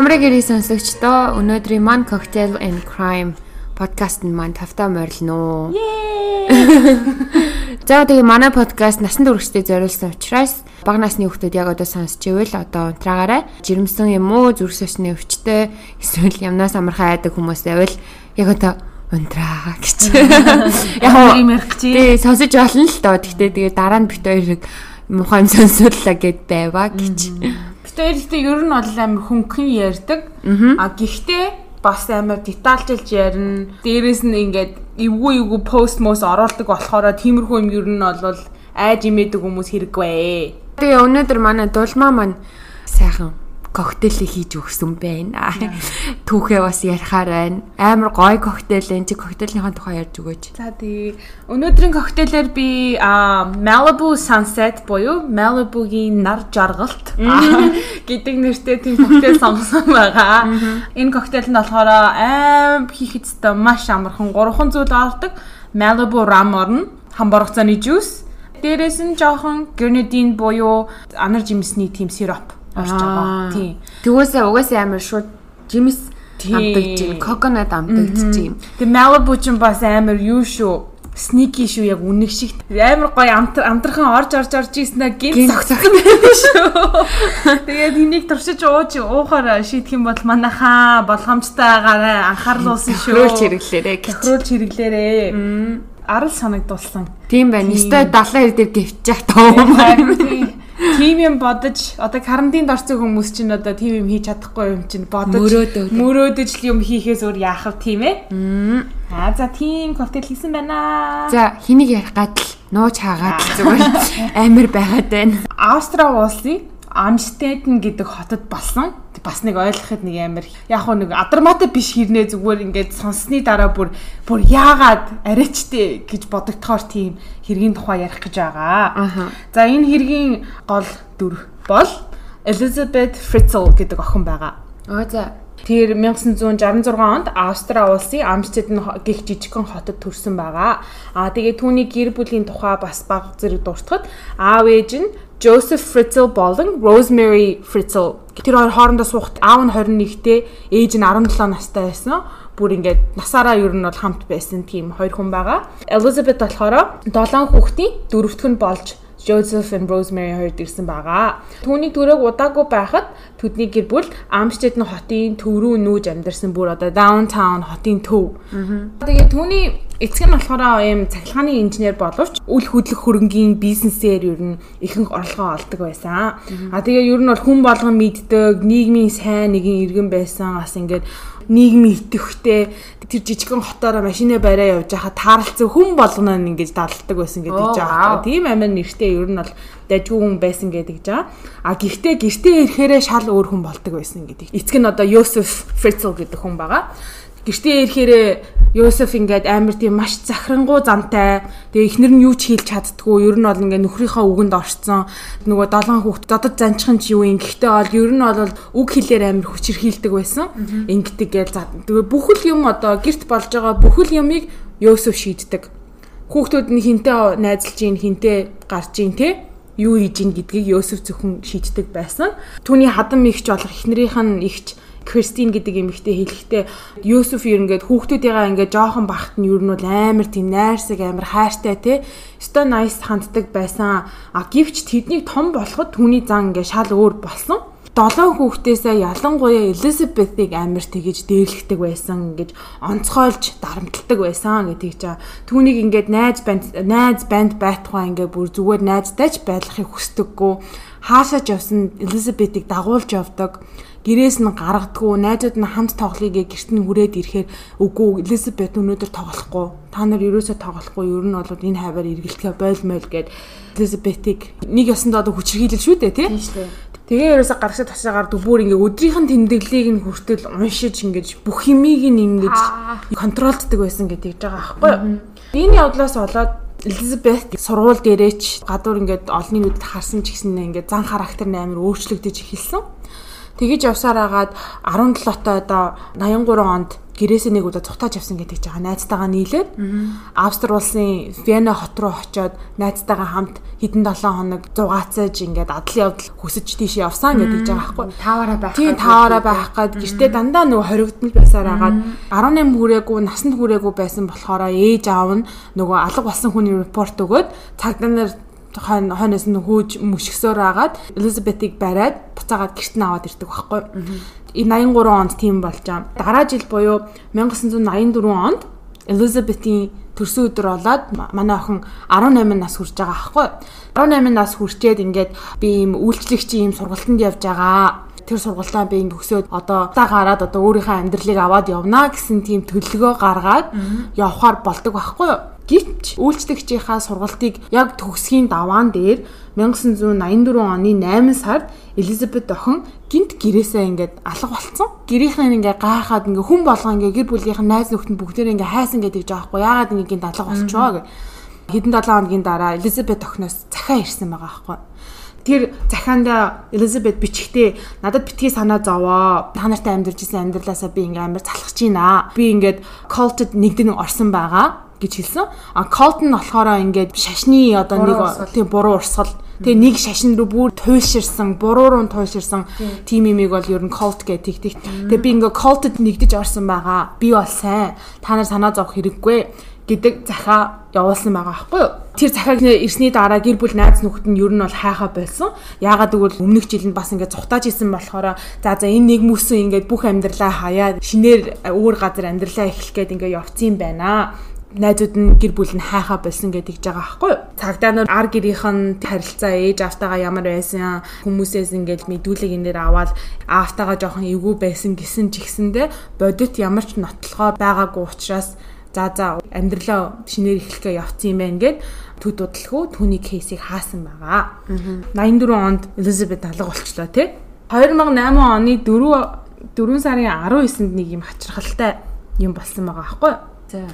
амрыг ирэх сонсогчдоо өнөөдрийн Man Cocktail and Crime подкаст нь маань тавтаа морилно. За тэгээ манай подкаст насан туршидтэй зориулсан учраас бага насны хүмүүс яг одоо сонсч ивэл одоо унтраагаарай. Жирэмсэн юм уу зүрх сөсний өвчтэй эсвэл ямнаас амархан айдаг хүмүүс байвал яг одоо унтраа гэж. Яг юм ярих чи. Тий сонсож болно л доо. Гэхдээ тэгээ дараа нь бит хоёрыг мухай юм сонсууллаа гэд байваа гэж. Ихтэй ер нь бол амар хөнгөн ярьдаг. А гэхдээ бас амар детальжилж ярина. Дээрээс нь ингээд эвгүй эвгүй пост мос оруулдаг болохоор тиймэрхүү юм ер нь бол айж имээдэг хүмүүс хэрэггүй. Тэгээ өнөөдөр манай дулмаа маань сайхан коктейлийг хийж өгсөн байна. Түүхээ бас ярихаар байна. Амар гоё коктейл энэ чи коктейлийнхаа тухай ярьж өгөөч. За тий. Өнөөдрийн коктейлээр би Malibu Sunset буюу Malibu-гийн нар жаргалт гэдэг нэртэй тийм коктейл сонгосон байгаа. Энэ коктейл нь болохоор аим хийхэд өстой маш амархан 300 зүйл ордог. Malibu rum орно. Хамборгоцооны жуус. Дээрээс нь жоохон grenadine буюу анар жимсний тийм сироп орж байгаа. Тийм. Тэгвээсээ угаасаа амар шууд жимс амтагч юм, коконат амтагч юм. Тэгээ Malibu ч бас амар юу шүү сники шүү яг үнэг шиг амар гоё амтрхан орж орж орж ийснэ гин цогцсон байх шүү. Тэгээд энийг туршиж ууж уухаар шийдэх юм бол манайхаа болгоомжтойгаараа анхааруулсан шүү. Хөрөөлч хэрэглээрээ. Хөрөөлч хэрэглээрээ. Арал санагдуулсан. Тийм байна. Өстой 70 дээр гівчих тоо юм. Тим юм бодож одоо карантинд орсон хүмүүс чинь одоо тим юм хийж чадахгүй юм чинь бодож мөрөөдөж юм хийхээс өөр яах вэ тийм ээ? Аа за тийм коктейл хийсэн байна. За хэнийг ярих гадал нууж хаагаад зүгээр амар байгаад байна. Австри улсын Амстеден гэдэг хотод болсон. Бас нэг ойлгоход нэг амар яг хөө нэг адармаатай биш хэрнээ зүгээр ингээд сонссны дараа бүр бүр яагаад арайчтэй гэж бодогдохоор тийм хэргийн тухай ярих гэж байгаа. За энэ хэргийн гол дүр бол Elizabeth Fritzl гэдэг охин байгаа. Аа за Тэр 1966 онд Австри улсын Амстеден гих жижигхэн хотод төрсэн байгаа. Аа тэгээ түүний гэр бүлийн тухай бас баг зэрэг дуртахад аав ээж нь Joseph Fritzl болон Rosemary Fritzl тэр хоёр хоорондоо суухт аав нь 21-тэй ээж нь 17 настай байсан. Бүр ингээд насаараа ер нь бол хамт байсан тийм хоёр хүн байгаа. Elizabeth болохоор 7 хүүхдийн дөрөвтг нь болж Joseph and Rosemary хоёрд ирсэн байгаа. Түүний төрөг удаагүй байхад төдний гэр бүл Amsterdam хотын төв рүү нүүж амьдарсан бүр одоо downtown хотын төв. Тэгээ түүний эцэг нь болохоор ийм цахилгааны инженер боловч үл хөдлөх хөрөнгийн бизнесээр ер нь ихэнх орлогоо олдог байсан. А тэгээ ер нь бол хүн болгон мэддэг, нийгмийн сайн нэгэн иргэн байсан. Бас ингээд нийгмийн итгэвхтэй тэр жижигхэн хотоороо машинаа бариа явж байхад таарлцсан хүн болгоно ингэж дадлдаг байсан гэдэг байгаа. Тийм амир нэртэй ер нь бол дайггүй хүн байсан гэдэг жаа. А гэхдээ гэртээ ирэхээрээ шал өөр хүн болдог байсан гэдэг. Эцэг нь одоо Йосеф Фрицл гэдэг хүн байгаа гэртээ ирэхээрээ Йосеф ингээд амар тийм маш захирангуй зантай. Тэгээ эхнэр нь юу ч хийлч чаддгүй. Ер нь бол ингээд нөхрийнхөө үгэнд орцсон. Нөгөө долоон хүүхд додод занчхан ч юу юм. Гэхдээ бол ер нь бол үг хэлээр амар хүчрхийлдэг байсан. Ингээд гээл за. Тэгээ бүхэл юм одоо гэрт болж байгаа бүхэл юмыг Йосеф шийддэг. Хүүхдүүд нь хинтээ найзалж ийн хинтээ гарч ийн те юу хийж ийн гэдгийг Йосеф зөвхөн шийддэг байсан. Түүний хадам ихч болох эхнэрийнх нь ихч Кристин гэдэг эмэгтэй хэлэхдээ Юсуф ер ингээд хүүхдүүдийнхаа ингээд жоохон бахт нь ер нь бол амар тийм найрсаг амар хайртай те. Өстой nice ханддаг байсан. А гівч тэднийг том болоход түүний зан ингээд шал өөр болсон долоон хүүхдээсээ ялангуяа Элизабетыг амар тэгэж дээрлэгдэг байсан гэж онцгойлж дарамтлагдаг байсан гэдэг чаа. Түүнийг ингээд найз банд найз банд байтугай ингээд бүр зүгээр найздайч байдлахыг хүсдэггүй. Хаашаа ч явсан Элизабетыг дагуулж явдаг гэрээс нь гаргадгүй найзууд нь хамт тоглоё гэ гэрт нь хүрээд ирэхээр үгүй Элизабет өнөөдөр тоглохгүй. Та нар ерөөсөө тоглохгүй. Ер нь бол энэ хаваар эргэлтгээ бойлмол гэд Элизабетийг нэг ясандаа одоо хүчрхийлэл шүү дээ тий? Тэгээ ерөөсө гаргаж ташаагаар бүр ингээ өдрийнх нь тэмдэглэлийг нь хүртэл уншиж ингэж бүх юмыг нь ингэж контролддаг байсан гэдэг жбайгаа аахгүй юу. Энэ явдлаас болоод Элизабет сургууль дээрээч гадуур ингээд олонний нүдэд харсан ч гэсэн ингээд зан характер амар өөрчлөгдөж эхэлсэн. Тэгэж явсаар агаад 17 тоо одоо 83 онд гэрээсээ нэг удаа цухтааж авсан гэдэг жбайгаа найзтайгаа нийлээд Австри улсын Вена хот руу очиод найзтайгаа хамт хэдэн 7 хоног зугаацаж ингээд адлын явдал хүсэж тийш явсан гэдэг жбайгаа байхгүй. Таваараа байх. Тийм таваараа байх гад гэртээ дандаа нөгөө хоригдмал байсаар агаад 18 хүрээгүй насанд хүрээгүй байсан болохоор ээж аав нь нөгөө алга болсон хүний репорт өгөөд цагдаа нар хон хойноос нь хөөж мөшгсөөр агаад Элизабетийг бариад буцаагаад гэрт нь аваад ирдэг байхгүй. 83 онд тийм болж байгаа. Дараа жил буюу 1984 онд Элизабетийн төрсөн өдөр болоод манай охин 18 нас хүрч байгаа аахгүй. 18 нас хүрчээд ингээд би ийм үйлчлэгчийн ийм сургалтанд явж байгаа тэр сургалтаа би ингэ төгсөөд одоо та гараад одоо өөрийнхөө амьдралыг аваад явна гэсэн тийм төлөвлөгөө гаргаад явхаар болдог байхгүй юу? Гэвч үйлчлэгчийнхаа сургалтыг яг төгсгийн даваан дээр 1984 оны 8 сард Элизабет охин гинт гэрээсээ ингээд алга болцсон. Гэрийнхэн ингээ гайхаад ингээ хүн болгоо ингээ гэр бүлийнхэн найз нөхдөд бүгдээр ингээ хайсан гэдэг жаахгүй яагаад ингээ гинт алга болчихвоо гэх. Хэдэн 7 хоногийн дараа Элизабет охиноос захаа ирсэн байгаа байхгүй тэр захаанда Элизабет бичгтээ надад битгий санаа зовоо. Та нартай амьдарч исэн амьдралаасаа би ингээм амар залхаж байна. Би ингээд culted нэгдэн орсон байгаа гэж хэлсэн. А нь болохоор ингээд шашны одоо нэг тийм буруу урсгал Тэгээ нэг шашин руу бүр туйлширсан, буруу руу туйлширсан тим имийг бол ер нь cult гэдэг тэгтэг. Тэгээ би ингээ culted нэгдэж орсон байгаа. Би бол сайн. Та нар санаа зовох хэрэггүй гэдэг захаа явуулсан байгаа байхгүй юу? Тэр захааг ирсний дараа гэр бүл найз нөхөд нь ер нь бол хайхаа болсон. Яагаад гэвэл өмнөх жилд бас ингээд цухтааж исэн болохоор за за энэ нэг мүсэн ингээд бүх амьдралаа хаяад шинээр өөр газар амьдралаа эхлэх гээд ингээд явцсан байна найзууд нь гэр бүл нь хайхаа болсон гэдэг ч байгаа байхгүй юу. Цагдаа нар ар гэрийнх нь харилцаа ээж автагаа ямар байсан хүмүүсээс ингээд мэдүүлэг энэ дээр аваад автагаа жоохон эвгүй байсан гэсэн ч ихсэндэ бодит ямар ч нотлохоо байгаагүй учраас за за амьдралаа шинээр эхлэхээ явцсан юм байна гэд төд бодлохоо түүний кейсийг хаасан байгаа. 84 онд Элизабет алга болчлоо тий. 2008 оны 4 4 сарын 19-нд нэг юм хачирхалтай юм болсон байгаа байхгүй юу?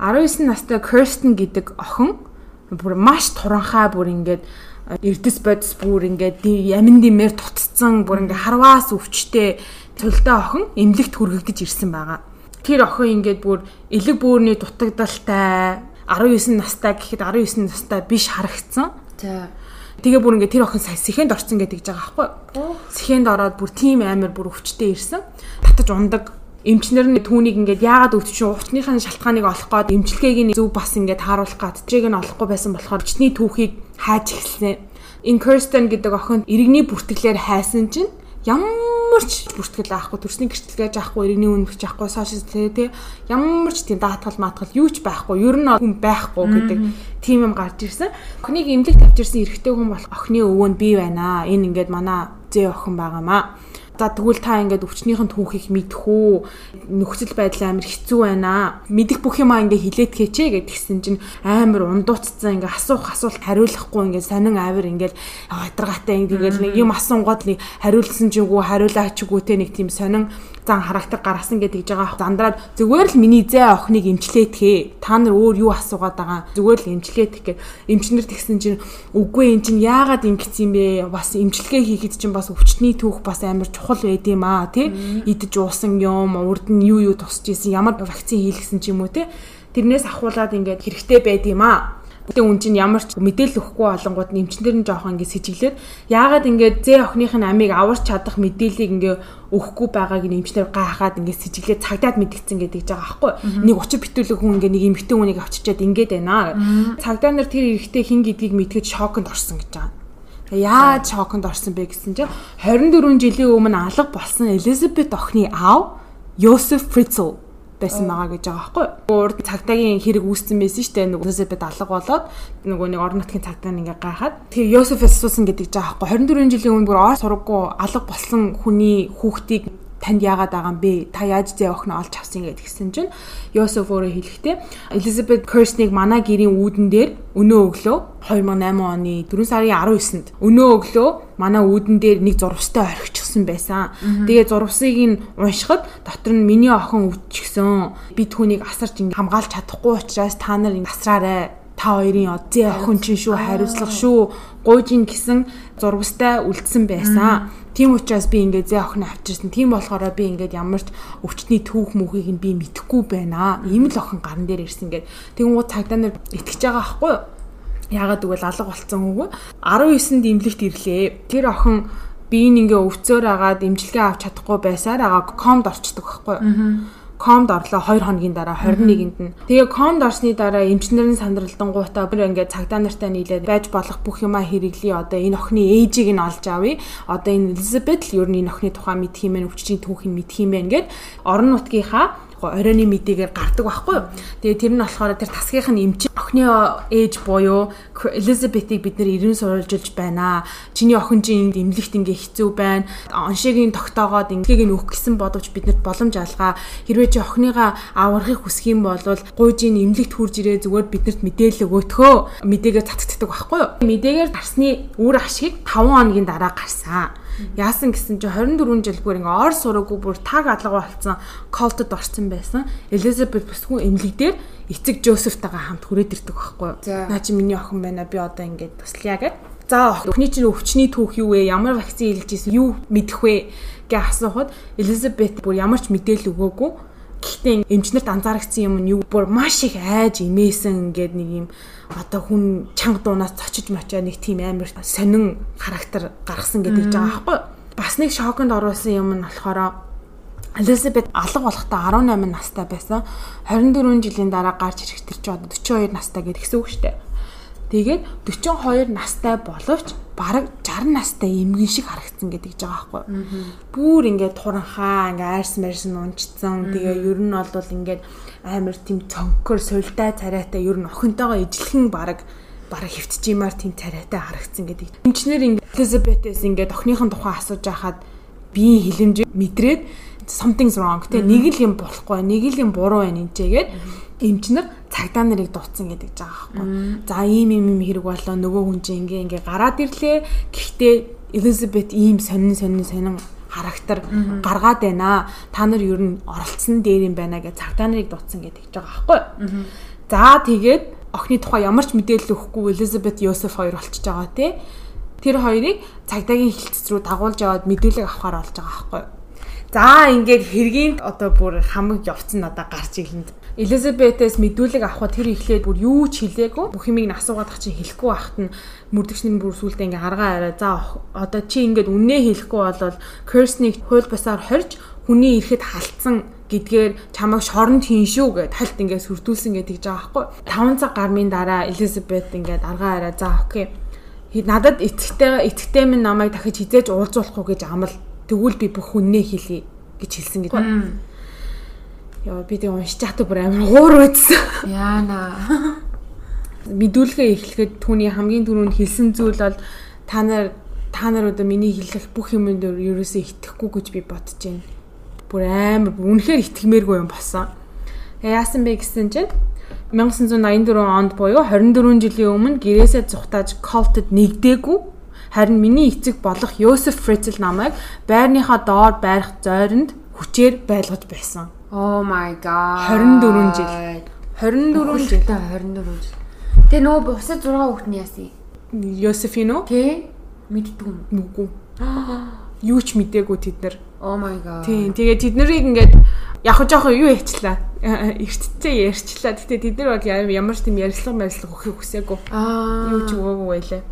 За 19 настай Kirsten гэдэг охин бүр маш туранхай бүр ингээд эрдэс бодис бүр ингээд ямин димээр тутцсан бүр ингээд харваас өвчтэй цөлтэй охин эмнэлэгт хүргэгдэж ирсэн байгаа. Тэр охин ингээд бүр элэг бөөрийн дутагдaltaй 19 настай гэхэд 19 настай биш харагдсан. За Тэгээ бүр ингээд тэр охин сая сэхэнд орсон гэдэг жбайгаа байхгүй. Сэхэнд ороод бүр тийм амар бүр өвчтэй ирсэн. Татаж ундаг эмчнэр нь түүнийг ингээд яагаад өвдчихв уучныхаа шалтгааныг олох гээд эмчилгээг нь зөв бас ингээд тааруулах гээд трийг нь олохгүй байсан болохоор өчний түүхийг хайж эхэлсэн. Энэ Kirsten гэдэг охин иргэний бүртгэлээр хайсан чинь ямар ч бүртгэл аахгүй төрсний гэрчлэгэж аахгүй иргэний үнэмч аахгүй сошиал тэ ямар ч тийм даатгал маатгал юу ч байхгүй ер нь хүн байхгүй гэдэг тийм юм гарч ирсэн. Охиныг эмнэлэг тавьчихсан эрэгтэй хүн болох охины өвөө нь би байна. Энэ ингээд манай зээ охин байгаамаа За тэгвэл та ингээд өвчнийхэн түүхийг мэдэх үү? Нөхцөл байдал амар хэцүү байна. Мэдих бүх юмаа ингээд хилээд хэчээ гэдгсэн чинь амар ундууцсан ингээд асуух асуулт хариулахгүй ингээд сонин авир ингээд хатаргатай ингээд нэг юм асуунгууд нэг хариулсан ч үгүй хариулаач үгүй те нэг тийм сонин зан характер гаргасан гэдэг жиж байгаа. Зандраад зүгээр л миний зээ охиныг эмчлээтгэе. Та нар өөр юу асуугаад байгаа. Зүгээр л эмчлээтгэх гэ. Эмчнэр тэгсэн чинь үгүй эн чинь яагаад ингэсэн юм бэ? Бас эмчилгээ хийхэд чинь бас өвчтний түүх бас амар чухал байд юм аа тий. Идэж уусан юм, урд нь юу юу тусч исэн, ямар вакцин хийлгсэн ч юм уу тий. Тэрнээс ахуулаад ингээд хэрэгтэй байд юм аа Гэтэ үн чинь ямар ч мэдээлэл өгөхгүй болонгууд нэмчнэр нь жоохон ингэ сэжиглээд яагаад ингэ зээ охиных нь амийг аварч чадах мэдээллийг ингэ өгөхгүй байгааг нэмчнэр гайхаад ингэ сэжиглээд цагдаад мэдгдсэн гэдэг байгаа аахгүй. Нэг 30 битүүлэг хүн ингэ нэг эмхтэн хүнийг авчичаад ингэж байна. Цагдаа нар тэр эрэгтэй хин гэдгийг мэдгээд шоконд орсон гэж байгаа. Яаж шоконд орсон бэ гэсэн чинь 24 жилийн өмнө алга болсон Элизабет охины аав Йосеф Фрицл байсан байгаа гэж байгаа байхгүй юу. Урд цагтаагийн хэрэг үүссэн байсан шүү дээ. Нөгөө Йосефэд алга болоод нөгөө нэг орон нутгийн цагтаа ингээ гайхаад. Тэгээ Йосеф асуусан гэдэг жаа байхгүй. 24 жилийн өмнө бүр ор сургаггүй алга болсон хүний хүүхдийг танд яагаад байгаа юм бэ? Та яаж зээ охин олж авсан гэдэг гисэн чинь Йосеф өөрөө хэлэхдээ Elizabeth Kirsten-ыг манай гэрийн үүдэн дээр өнөө өглөө 2008 оны 4 сарын 19-нд өнөө өглөө манай үүдэн дээр нэг зурвастай орхичихсан байсан. Тэгээ зурвасыг нь уншихад дотор нь миний охин өвдчихсөн. Би түүнийг асарч хамгаалж чадахгүй учраас та нар асраарай та хоёрын зээ охин чинь шүү хариуцлага шүү гуйжин гэсэн зурвастай үлдсэн байсан. Тийм учраас би ингээд зээ охин авчирсан. Тийм болохоор би ингээд ямар ч өвчтний түүх мүхийг нь би мэдэхгүй байна. Ийм л охин гарн дээр ирсэн ингээд. Гоо цагдаа нар итгэж байгаа байхгүй юу? Яагаад гэвэл алга болцсон үгүй. 19-нд имлэгт ирлээ. Тэр охин би ингээ өвцөөр агаад имчилгээ авч чадахгүй байсаар агаа комд орчдөг байхгүй юу? Комд орлоо 2 хоногийн дараа 21-нд нь. Тэгээ комд орсны дараа эмчнэрийн сандралтангуудаа бүр ингээд цагдаа нартай нийлээд байж болох бүх юма хэрэглэе. Одоо энэ охины ээжийг нь олж авъя. Одоо энэ Элизабет л ер нь энэ охины тухай мэдх юм байна, өвчтөний түүхийг мэдх юм байна гэд орон нутгийнхаа оройны мэдээгээр гардаг байхгүй юу. Тэгээ тэр нь болохоор тэр тасгийнх нь эмч охины ээж буюу Элизабетийг бид нэр 90 сурвалжилж байна. Чиний охин чинь эмнэлэгт ингээ хэцүү байна. Оншигийн тогтоогоод ингийг нь өөх гэсэн бодовч биднэрт боломж алгаа. Хэрвээ чи охиныгаа аврахыг хүсэх юм бол гуйжийн эмнэлэгт хурж ирээ зүгээр биднэрт мэдээлэл өгөөтгөө. Мэдээгээр цацддаг байхгүй юу. Мэдээгээр гарсны үр ашиг 5 хоногийн дараа гарсан. Яасан гэсэн чи 24 жил бүр ингээ ор сураагүй бүр таг алга болцсон колтод орсон байсан. Элизабет бүсгүй эмнэлэг дээр эцэг Жозефтайгаа хамт хүрээд ирдэг байхгүй юу? Наа чи миний охин байна. Би одоо ингээд туслая гэд. За охины чинь өвчний түүх юу вэ? Ямар вакцин илж ийсэн? Юу мэдэх вэ? гэж асуухад Элизабет бүр ямар ч мэдээлэл өгөөгүй. Гэхдээ эмчнэрт анзаарчихсан юм нь юу бүр маш их айж имээсэн ингээд нэг юм одоо хүн чанга дуунаас цочиж мочоо нэг тийм амар сонин характер гаргасан гэдэг жаа аахгүй бас нэг шоконд оруулсан юм нь болохоор Элизабет алга болохдоо 18 настай байсан. 24 жилийн дараа гарч ирэх тэр чинь одоо 42 настай гэдэг гэсэн үг шүү дээ. Тэгээд 42 настай боловч бараг 60 настай эмгэн шиг харагдсан гэдэг жбайгаа байхгүй. Бүүр ингээд туранхаа ингээд айрс мэрсэн унцсан. Тэгээ ер нь бол ингээд амар тийм цонкор сувилтай царайтай ер нь охинтойгоо ижилхэн бараг бараг хөвтжимаар тийм царайтай харагдсан гэдэг. Инженер ингээд Элизабетээс ингээд охиныхон тухай асууж байхад биеийн хилэмж мэдрээд something's wrong те нэг л юм болохгүй нэг л юм буруу байна энэ гэгээд эмчнэр цагдаа нарыг дутсан гэдэг жаа байхгүй. За ийм ийм юм хэрэг болоо нөгөө хүн чинь ингээ ингээ гараад ирлээ. Гэхдээ Элизабет ийм сонин сонин сонин характер гаргаад байна. Та нар ер нь оролцсон дээр юм байна гэж цагдаа нарыг дутсан гэдэг жбайгаа байхгүй. За тэгээд охины тухай ямар ч мэдээлэл өгөхгүй Элизабет Йосеф хоёр болчихж байгаа тий. Тэр хоёрыг цагдаагийн хилцэц рүү дагуулж яваад мэдүүлэг авахар болж байгаа байхгүй. За ингээд хэргийн одоо бүр хамаг явцсан надаа гарч ирэнд Элизабетээс мэдүүлэг авахд тэр ихлээд бүр юу ч хэлээгүй. Бүх юмыг нь асуугаад ах чи хэлэхгүй байхад нь мөрдөгч нь бүр сүултээ ингээ харгаа арай. За одоо чи ингээд үннээ хэлэхгүй болвол Кирснийг хууль бусаар хорж хүний ирэхэд халтсан гэдгээр чамайг шоронд хийн шүү гэд тальт ингээд сүрдүүлсэн гэдэг жаа байхгүй. 5 цаг гармын дараа Элизабет ингээд аргаа арай. За окей. Надад эцэгтэй эцэгтэй минь намайг дахиж хизээж уулзуулахгүй гэж амал тэгвэл би бүх хүннээ хэлье гэж хэлсэн гэдэг. Яа би тэг уншиж чаддаг бүр амар уур үзсэн. Яана. Мэдүүлгээ эхлэхэд түүний хамгийн түрүүнд хэлсэн зүйл бол та нар та нар одоо миний хэлэх бүх юмд ерөөсөө итгэхгүй гэж би бодож байна. Бүр амар үнэхээр итгэмээргүй юм болсон. Тэгээ яасан бэ гэсэн чинь 1984 онд буюу 24 жилийн өмнө гэрээсээ зүхтааж колтод нэгдээгүй харин миний эцэг болох Йосеф Фрицел намайг байрныхаа доор байрах зойронд хүчээр байлгаж байсан. Oh my god. 24 жил. 24 жил. 24 жил. Тэгээ нөгөө бусад 6 хүүхэд нь яасан? Йосефино? Тэ мэддэг юм. Нүггүй. Юу ч мдээгүй тэд нар. Oh my god. Тийм. Тэгээ тэд нарыг ингээд яг жоох юу ярьчлаа. Эртцээ ярьчлаа. Гэтэ тэд нар бол ямар ч тийм ярилцлага мэрилцлага өгөхийг хүсээгүй. Аа. Юу ч өгөөгүй байлаа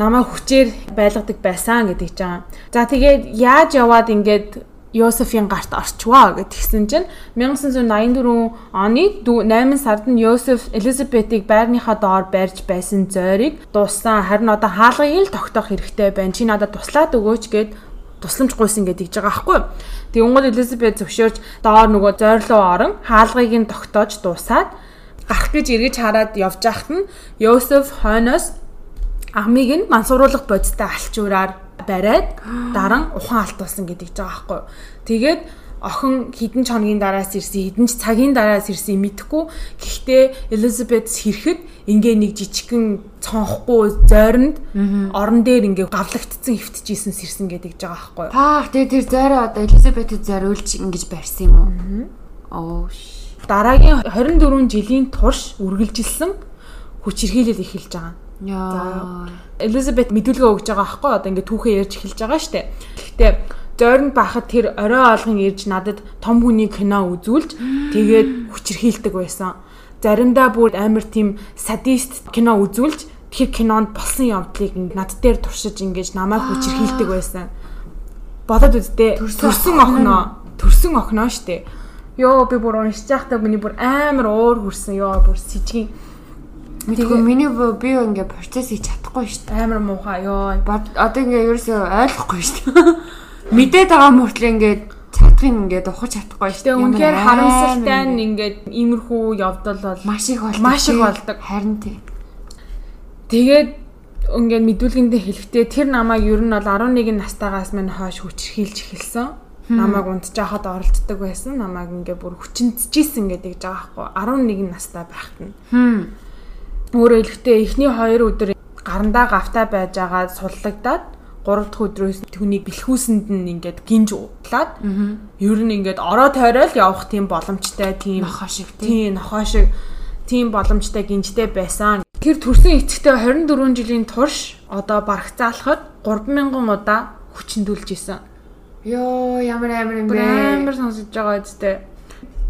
намайг хүчээр байлгадаг байсан гэдэг чинь. За тэгээд яаж яваад ингээд Йосефийн гарт орчваа гэтгсэн чинь 1984 оны 8 сард нь Йосеф Элизабетийг байрныхаа доор барьж байсан зойрыг дууссан. Харин одоо хаалгыг л тогтоох хэрэгтэй байна. Чи надад туслаад өгөөч гэд тусламж гуйсан гэдэг жбайгаа байхгүй. Тэг Монгол Элизабет зөвшөөрч доор нөгөө зойрлоо орон хаалгыг нь тогтоож дуусаад гарах гэж эргэж хараад явж байхад нь Йосеф хойноос амийг нь мансууруулах бодистой алчуураар бариад дараа нь ухаан алтуулсан гэдэг жбайгаа байхгүй. Тэгээд охин хідэн ч хоногийн дараас ирсэн хідэн ч цагийн дараас ирсэн мэдхгүй гэхдээ Элизабет сэрэхэд ингээ нэг жижигхэн цонхгүй зойронд орон дээр ингээ гавлагдсан хөвтөжсэн сэрсэн гэдэг жбайгаа байхгүй. Паах тэгээ тэр зойроо одоо Элизабетийг зориулж ингэж барьсан юм уу? Оо. Дараагийн 24 жилийн турш үргэлжилсэн хүчирхийлэл эхэлж байгаа. Яа. Элизабет мэдүүлгээ өгж байгаа аахгүй одоо ингээд түүхээ ярьж эхэлж байгаа штэ. Гэхдээ Зорн бахад тэр орой олгон ирж надад том хүний кино үзүүлж тэгээд хүчирхийлдэг байсан. Заримдаа бүр амар тийм садист кино үзүүлж тэр кинонд болсон явдлыг над дээр туршиж ингэж намайг хүчирхийлдэг байсан. Бодоод үздээ. Төрсөн охиноо, төрсөн охиноо штэ. Йоо би бүр уншиж байхдаа миний бүр амар уур хүрсэн. Йоо бүр сэжгийн Мэдээгүй миний би ингээ процесс хийж чадахгүй шүү дээ. амар муухай ёо. Одоо ингээ ерөөсөө ойлгохгүй шүү дээ. Мэдээд байгаа мөртлөө ингээд чадхын ингээд ухаж чадахгүй шүү дээ. Үнэхээр харамсалтай нь ингээд иймэрхүү явдал бол маш их болдог. Маш их болдог. Харин тий. Тэгээд ингээд мэдүүлгэндээ хэлэхдээ тэр намайг ер нь бол 11 настайгаас мань хойш хүчрхийлж эхэлсэн. Намайг унтж яхад оролддог байсан. Намайг ингээд бүр хүчинцжсэн гэдэг жаахгүй 11 настай байхад нь. Өөрөөр хэлэхдээ эхний 2 өдөр гарандаа гавтай байж байгаа суллагдаад 3 дахь өдрөөс түүнийг бэлхүүсэнд нь ингээд гинж утлаад ер нь ингээд ороо тойрол явах тийм боломжтой тийм нохоо шиг тийм нохоо шиг тийм боломжтой гинжтэй байсан. Тэр төрсэн эцэгтэй 24 жилийн турш одоо барагцаалахад 3000 удаа хүчндүүлж исэн. Йоо ямар амар юм бэ? Амар сонсож байгаа үстэй.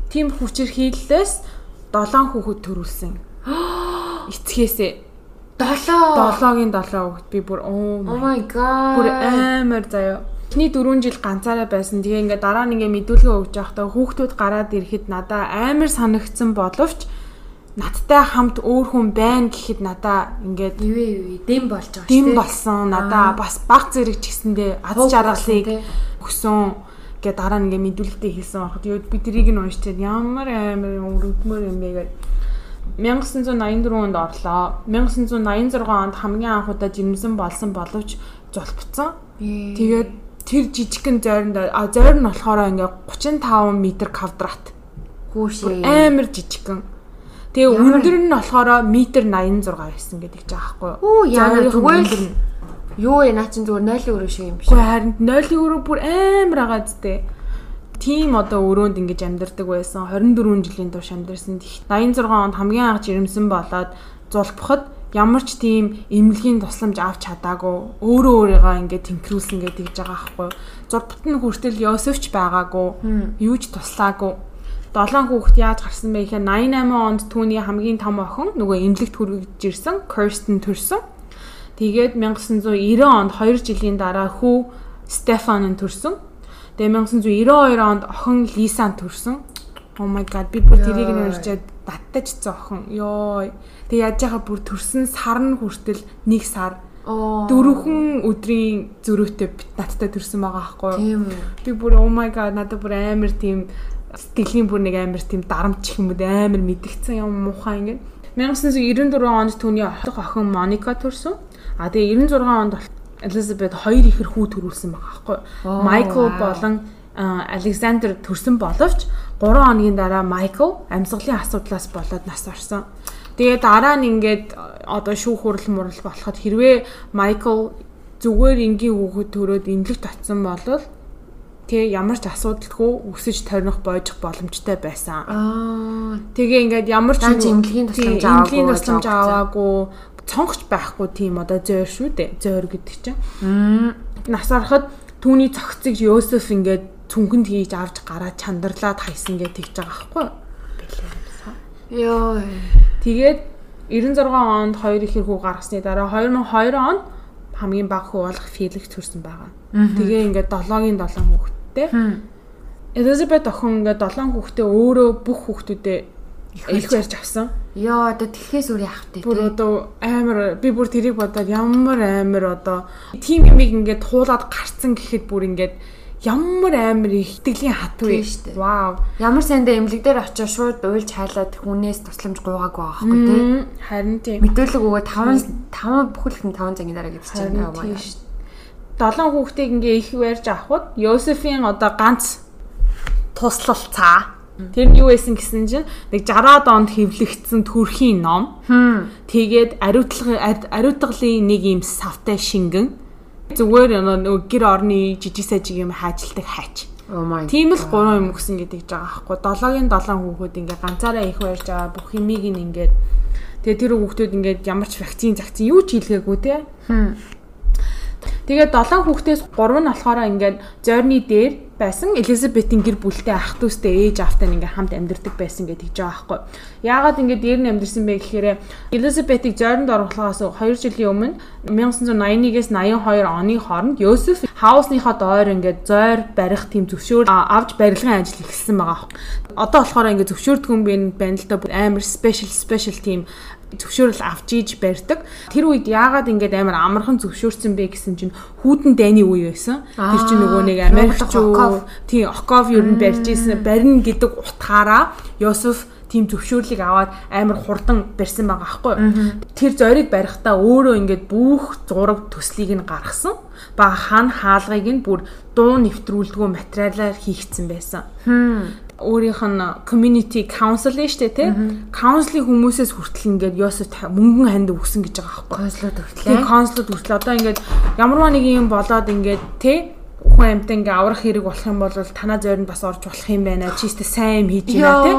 Тийм хүчээр хийллээс 7 хүүхэд төрүүлсэн. Эцгээсээ 7 7-гийн 7 хүүхэд би бүр oh my god. Бүр амар заяа. Эхний 4 жил ганцаараа байсан. Тэгээ ингээ дараа нь ингээ мэдүүлгээ өгж явахдаа хүүхдүүд гараад ирэхэд надаа амар санагдсан боловч надтай хамт өөр хүн байна гэхэд надаа ингээд юу юу дэм болж байгаа шүү дээ. Дэм болсон. Надаа бас баг зэрэг ч гэсэндээ аз жаргалыг өгсөн. Гэ дараа нь ингээ мэдүүлэлтээ хэлсэн. Байхад би тэрийг нь уншчихад ямар амар өрөвдмөр юм бэ гэдэг 1984 онд орлоо. 1986 онд хамгийн анх удаа жирэмсэн болсон боловч зулбцсан. Тэгээд тэр жижигхэн зойронд а зойр нь болохоор ингээ 35 м квадрат. Хүүшээ. Амар жижигхэн. Тэгээ өндөр нь болохоор метр 86 байсан гэдэг ч аахгүй юу? Оо яа зүгээр юу ээ наа чин зүгээр 0 өрөө шиг юм биш. Гэхдээ харин 0 өрөө бүр амар агаа зүтэй тийм одоо өрөөнд ингэж амьдардаг байсан. 24 жилийн турш амьдарсан. 86 онд хамгийн анх жирэмсэн болоод зулбахад ямар ч тийм эмнэлгийн тусламж авч чадаагүй өөрөө өөрийгөө ингээд тэнхрүүлсэн гэдэг гэж байгаа байхгүй. Зурбат нь хүртэл Йосефч байгаагүй. Юу ч туслаагүй. Долоон хүүхэд яаж гарсан бэ гэхээр 88 онд түүний хамгийн том охин нөгөө эмнэлэгт хүргэж ирсэн, Kirsten төрсөн. Тэгээд 1990 онд 2 жилийн дараа хүү Стефан нь төрсөн. Тэгээ 1992 онд охин Лисан төрсөн. Oh my god би бүр тэрийг нь уншаад баттай чицсэн охин. Йоо. Тэгээ яаж яхаа бүр төрсөн сар нь хүртэл нэг сар дөрвөн өдрийн зөрүүтэй надтай төрсөн байгаа байхгүй юу? Би бүр oh my god надад бүр амар тийм сэтгэлийн бүр нэг амар тийм дарамт ч юм уу амар мэдгдсэн юм муухай ингээд 1994 онд түүний охин Моника төрсөн. А тэгээ 96 онд Элизабет хоёр ихэр хүү төрүүлсэн байгаа байхгүй. Майкл болон Александр төрсөн боловч 3 хоногийн дараа Майкл амьсгалын асуудлаас болоод нас орсон. Тэгээ дараа нь ингээд одоо шүүх хурал мурал болоход хэрвээ Майкл зүгээр энгийн хүүхэд төрөөд эмнэлэгт очсон бол тэгээ ямар ч асуудалгүй өсөж торних бойжих боломжтой байсан. Аа. Тэгээ ингээд ямар ч эмнэлгийн тусламж аваагүй. Эмнэлгийн тусламж аваагүй цонгоч байхгүй тийм одоо зөөр шүү дээ. Зөөр гэдэг чинь. Нас ороход түүний цогцыг Йосеф ингээд цүнхэнд хийж авч гараад чандарлаад хайсан гэж тэгж байгаа байхгүй юу? Йоо. Тэгээд 96 онд хоёр ихэр хүү гаргасны дараа 2002 онд хамгийн бага хүү болох Феликс төрсэн байгаа. Тэгээ ингээд 7-гийн 7 хүүхэдтэй. Элизабет охин ингээд 7 хүүхэдтэй өөрөө бүх хүүхдүүдээ их барьж авсан. Йоо одоо тэрхээс өөр яах вэ? Бүр одоо амар би бүр тэрийг бодоод ямар амар одоо тим юмыг ингээд туулаад гарцсан гэхэд бүр ингээд ямар амар их итгэлийн хат вэ. Вау. Ямар сайндаа эмнэлэг дээр очиж шууд уйлж хайлаад хүнээс тусламж гуйгаагүй байхгүй тий. Харин тийм. Мэдүүлэг өгөө 5 5 бүхэлдэн 5 цагийн дараа гэдэг чинь аа. Долоон хүүхдийг ингээ их барьж авахд Йосефийн одоо ганц туслал цаа Тэр нь юу байсан гэсэн чинь нэг 60-аад онд хэвлэгдсэн төрхийн ном. Тэгээд ариутлага ариутгалын нэг юм савтай шингэн. Зүгээр нөгөө гэр орны жижиг сажиг юм хаажилдаг хайч. Oh. Тийм л гурван юм өгсөн гэдэг жбайгаа байхгүй. 7-гийн 7 хүүхэд ингээ ганцаараа их барьж байгаа бүх юмыг ингээд Тэгээ тэр хүүхдүүд ингээд ямар ч вакцин загцсан юу ч хийлгээгүй те. Тэгээд долоон хүүхдээс 3 нь болохоор ингээд зойрны дээр байсан Элизабетийн гэр бүлтэй ах дүүстэй ээж автаа ингээ хамт амьдардаг байсан гэдэг жаа байхгүй. Яагаад ингээ дээр нь амьдарсан бэ гэхээр Элизабетийг зойронд оруулахаас 2 жилийн өмнө 1981-ээс 82 оны хооронд Йосеф хаусныхаа доор ингээ зойр барих тийм зөвшөөр авч барилгын ажил эхэлсэн байгаа. Одоо болохоор ингээ зөвшөөрдөг юм байна л да амар special special team зөвшөөрөл авч ийж барьдаг. Тэр үед яагаад ингэж амар амархан зөвшөөрсөн бэ гэсэн чинь хүүтэн дайны үе байсан. Тэр чинь нөгөө нэг Америкчуу тий Оков ер нь барьж ийсэн барина гэдэг утгаараа Йосеф тийм зөвшөөрлийг аваад амар хурдан барьсан байгаа аахгүй. Тэр зориг барихтаа өөрөө ингээд бүх зураг төслийг нь гаргасан. Ба хан хаалгыг нь бүр дуу нэвтрүүлдэггүй материалаар хийгдсэн байсан өөрийнх нь community council нь штэ тий. Council-ийн хүмүүсээс хүртэл ингээд Йосеф мөнгөн ханд өгсөн гэж байгаа байхгүй. Консулууд хүртэл. Тий, консулууд хүртэл одоо ингээд ямарваа нэг юм болоод ингээд тий хүн амьтан ингээ аврах хэрэг болох юм бол танаа зойронд бас орж болох юм байна. Чистэ сайн юм хийж байна тий.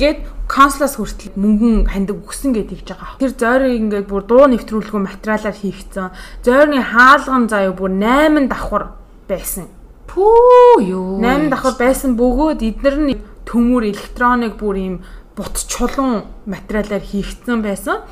Гэт консулаас хүртэл мөнгөн хандаг өгсөн гэж хэлж байгаа. Тэр зойрыг ингээд бүр дуу нэвтрүүлгүй материалаар хийгдсэн. Зойрны хаалган заяа бүр 8 давхар байсан Пүү юу. 8 давхар байсан бөгөөд эдгээр нь төмөр электроник бүр ийм бут чулуун материалаар хийгдсэн байсан.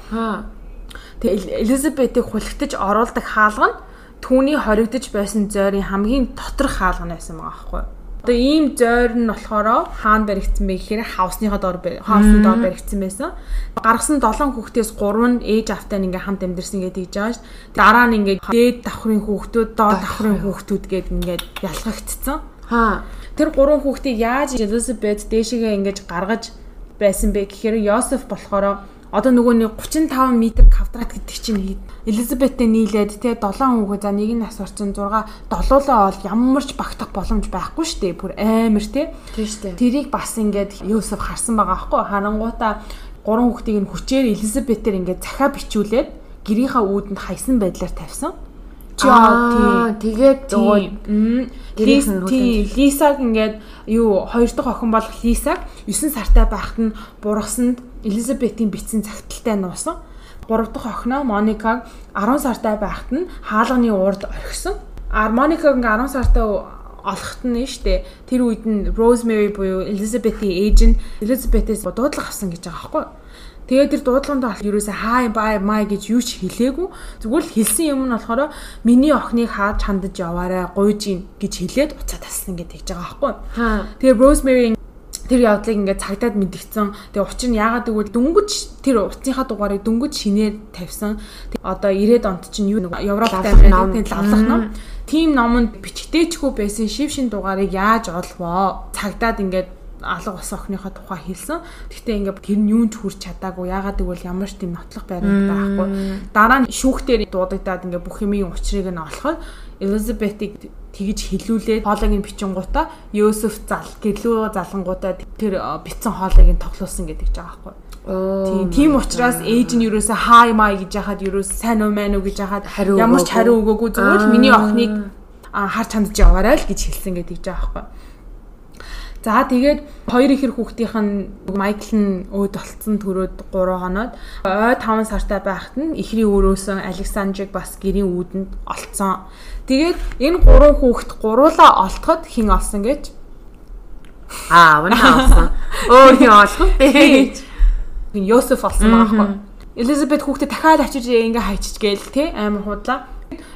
Тэгээ Элизабетийг хулигтаж оруулдаг хаалга нь түүний хоригдож байсан зойрын хамгийн доторх хаалга байсан байгаа байхгүй юу? Одоо ийм зойр нь болохоор хаана баригдсан бэ гэхээр хаусныхаа доор хаусны доор баригдсан байсан. Гаргасан 7 хүүхдээс 3 нь ээж автаа ингээ хамт амьдэрсэн гэдэг жааш. Дараа нь ингээ дээд давхрын хүүхдүүд, доод давхрын хүүхдүүд гээд ингээ ялгагдцсан. Аа. Тэр 3 хүүхдийг яаж Elizabeth дээшгээ ингэж гаргаж байсан бэ гэхээр Йосеф болохоор одоо нөгөө нэг 35 м квадрат гэдэг чинь Элизабеттэй нийлээд те 7 хүүгээ за нэг нь асуурчин 6 долоолоо бол ямар ч багтах боломж байхгүй шүү дээ. Бүр амар те. Тийм шүү дээ. Тэрийг бас ингээд Юсеф харсан байгаа байхгүй харангуудаа гурван хүүхдийг нь хүчээр Элизабетээр ингээд захаа бичүүлээд гэрийнхаа үүдэнд хайсан байдлаар тавьсан. Чи тэгээд нөгөө Лисаг ингээд юу хоёр дахь охин болох Лисаг 9 сартай байхад нь бургасанд Элизабетийн бичсэн цагталтай нуусан. Гурав дахь охиноо Моникаг 10 сартай байхад нь хаалганы уурд орхисон. А Моникаг ингээ 10 сартай олохт нь штэ тэр үед нь Rosemary буюу Elizabeth-ийн ээж нь Elizabeth-ээс дуудлага авсан гэж байгаа байхгүй? Тэгээд тэр дуудлаганд ерөөсөө хай бай май гэж юу ч хэлээгүй. Зүгээр л хэлсэн юм нь болохоор миний охиныг хаад чандаж яваарай, гуйж ийн гэж хэлээд уцаа тассан гэдэг байгаа байхгүй. Тэгээд Rosemary тэр явдлыг ингээд цагдаад мэдгдсэн. Тэгээ учир нь яагаад гэвэл дөнгөж тэр утасныхаа дугаарыг дөнгөж шинээр тавьсан. Одоо 90-ад онд чинь юу Европтой Америкийн лавлах ном. Тим номонд бичгдээчгүй байсан шив шин дугаарыг яаж олвоо? Цагдаад ингээд алга ус охиныхоо тухай хэлсэн. Гэхдээ ингээд тэр нь юунд хүрч чадаагүй. Яагаад гэвэл ямар ч тийм нотлох байранд байхгүй. Дараа нь шүүхтэр дуудагдаад ингээд бүх юмын учрыг нь олоход Элизабетийг тэгж хилүүлээд хоолойг нь бичингуудаа Йосеф зал гэрлүү залангуудаа тэр битсэн хоолойг нь тоглуулсан гэдэг жаа байхгүй. Тийм тийм учраас ээж нь юуроосаа хай май гэж яхад юуроос сайн уу мэн үү гэж яхад ямар ч хариу өгөөгүй зүгээр л миний охиныг харж хандж яваарай л гэж хэлсэн гэдэг жаа байхгүй. За тэгээд хоёр ихэр хүүхдийнх нь Майкл нь өөд болцсон төрөөд 3 хоноод ой 5 сартай байхад нь ихрийн өрөөсөн Александрыг бас гэрийн үүдэнд олцсон. Тэгээд энэ гурван хүүхэд гуруулаа олтоход хин олсон гэж Аа, вана олсон. Өөр хин олох үү? Йосеф олсон байгаа байхгүй. Элизабет хүүхдэд дахиад очиж ингээ хайчиж гээл те амар худлаа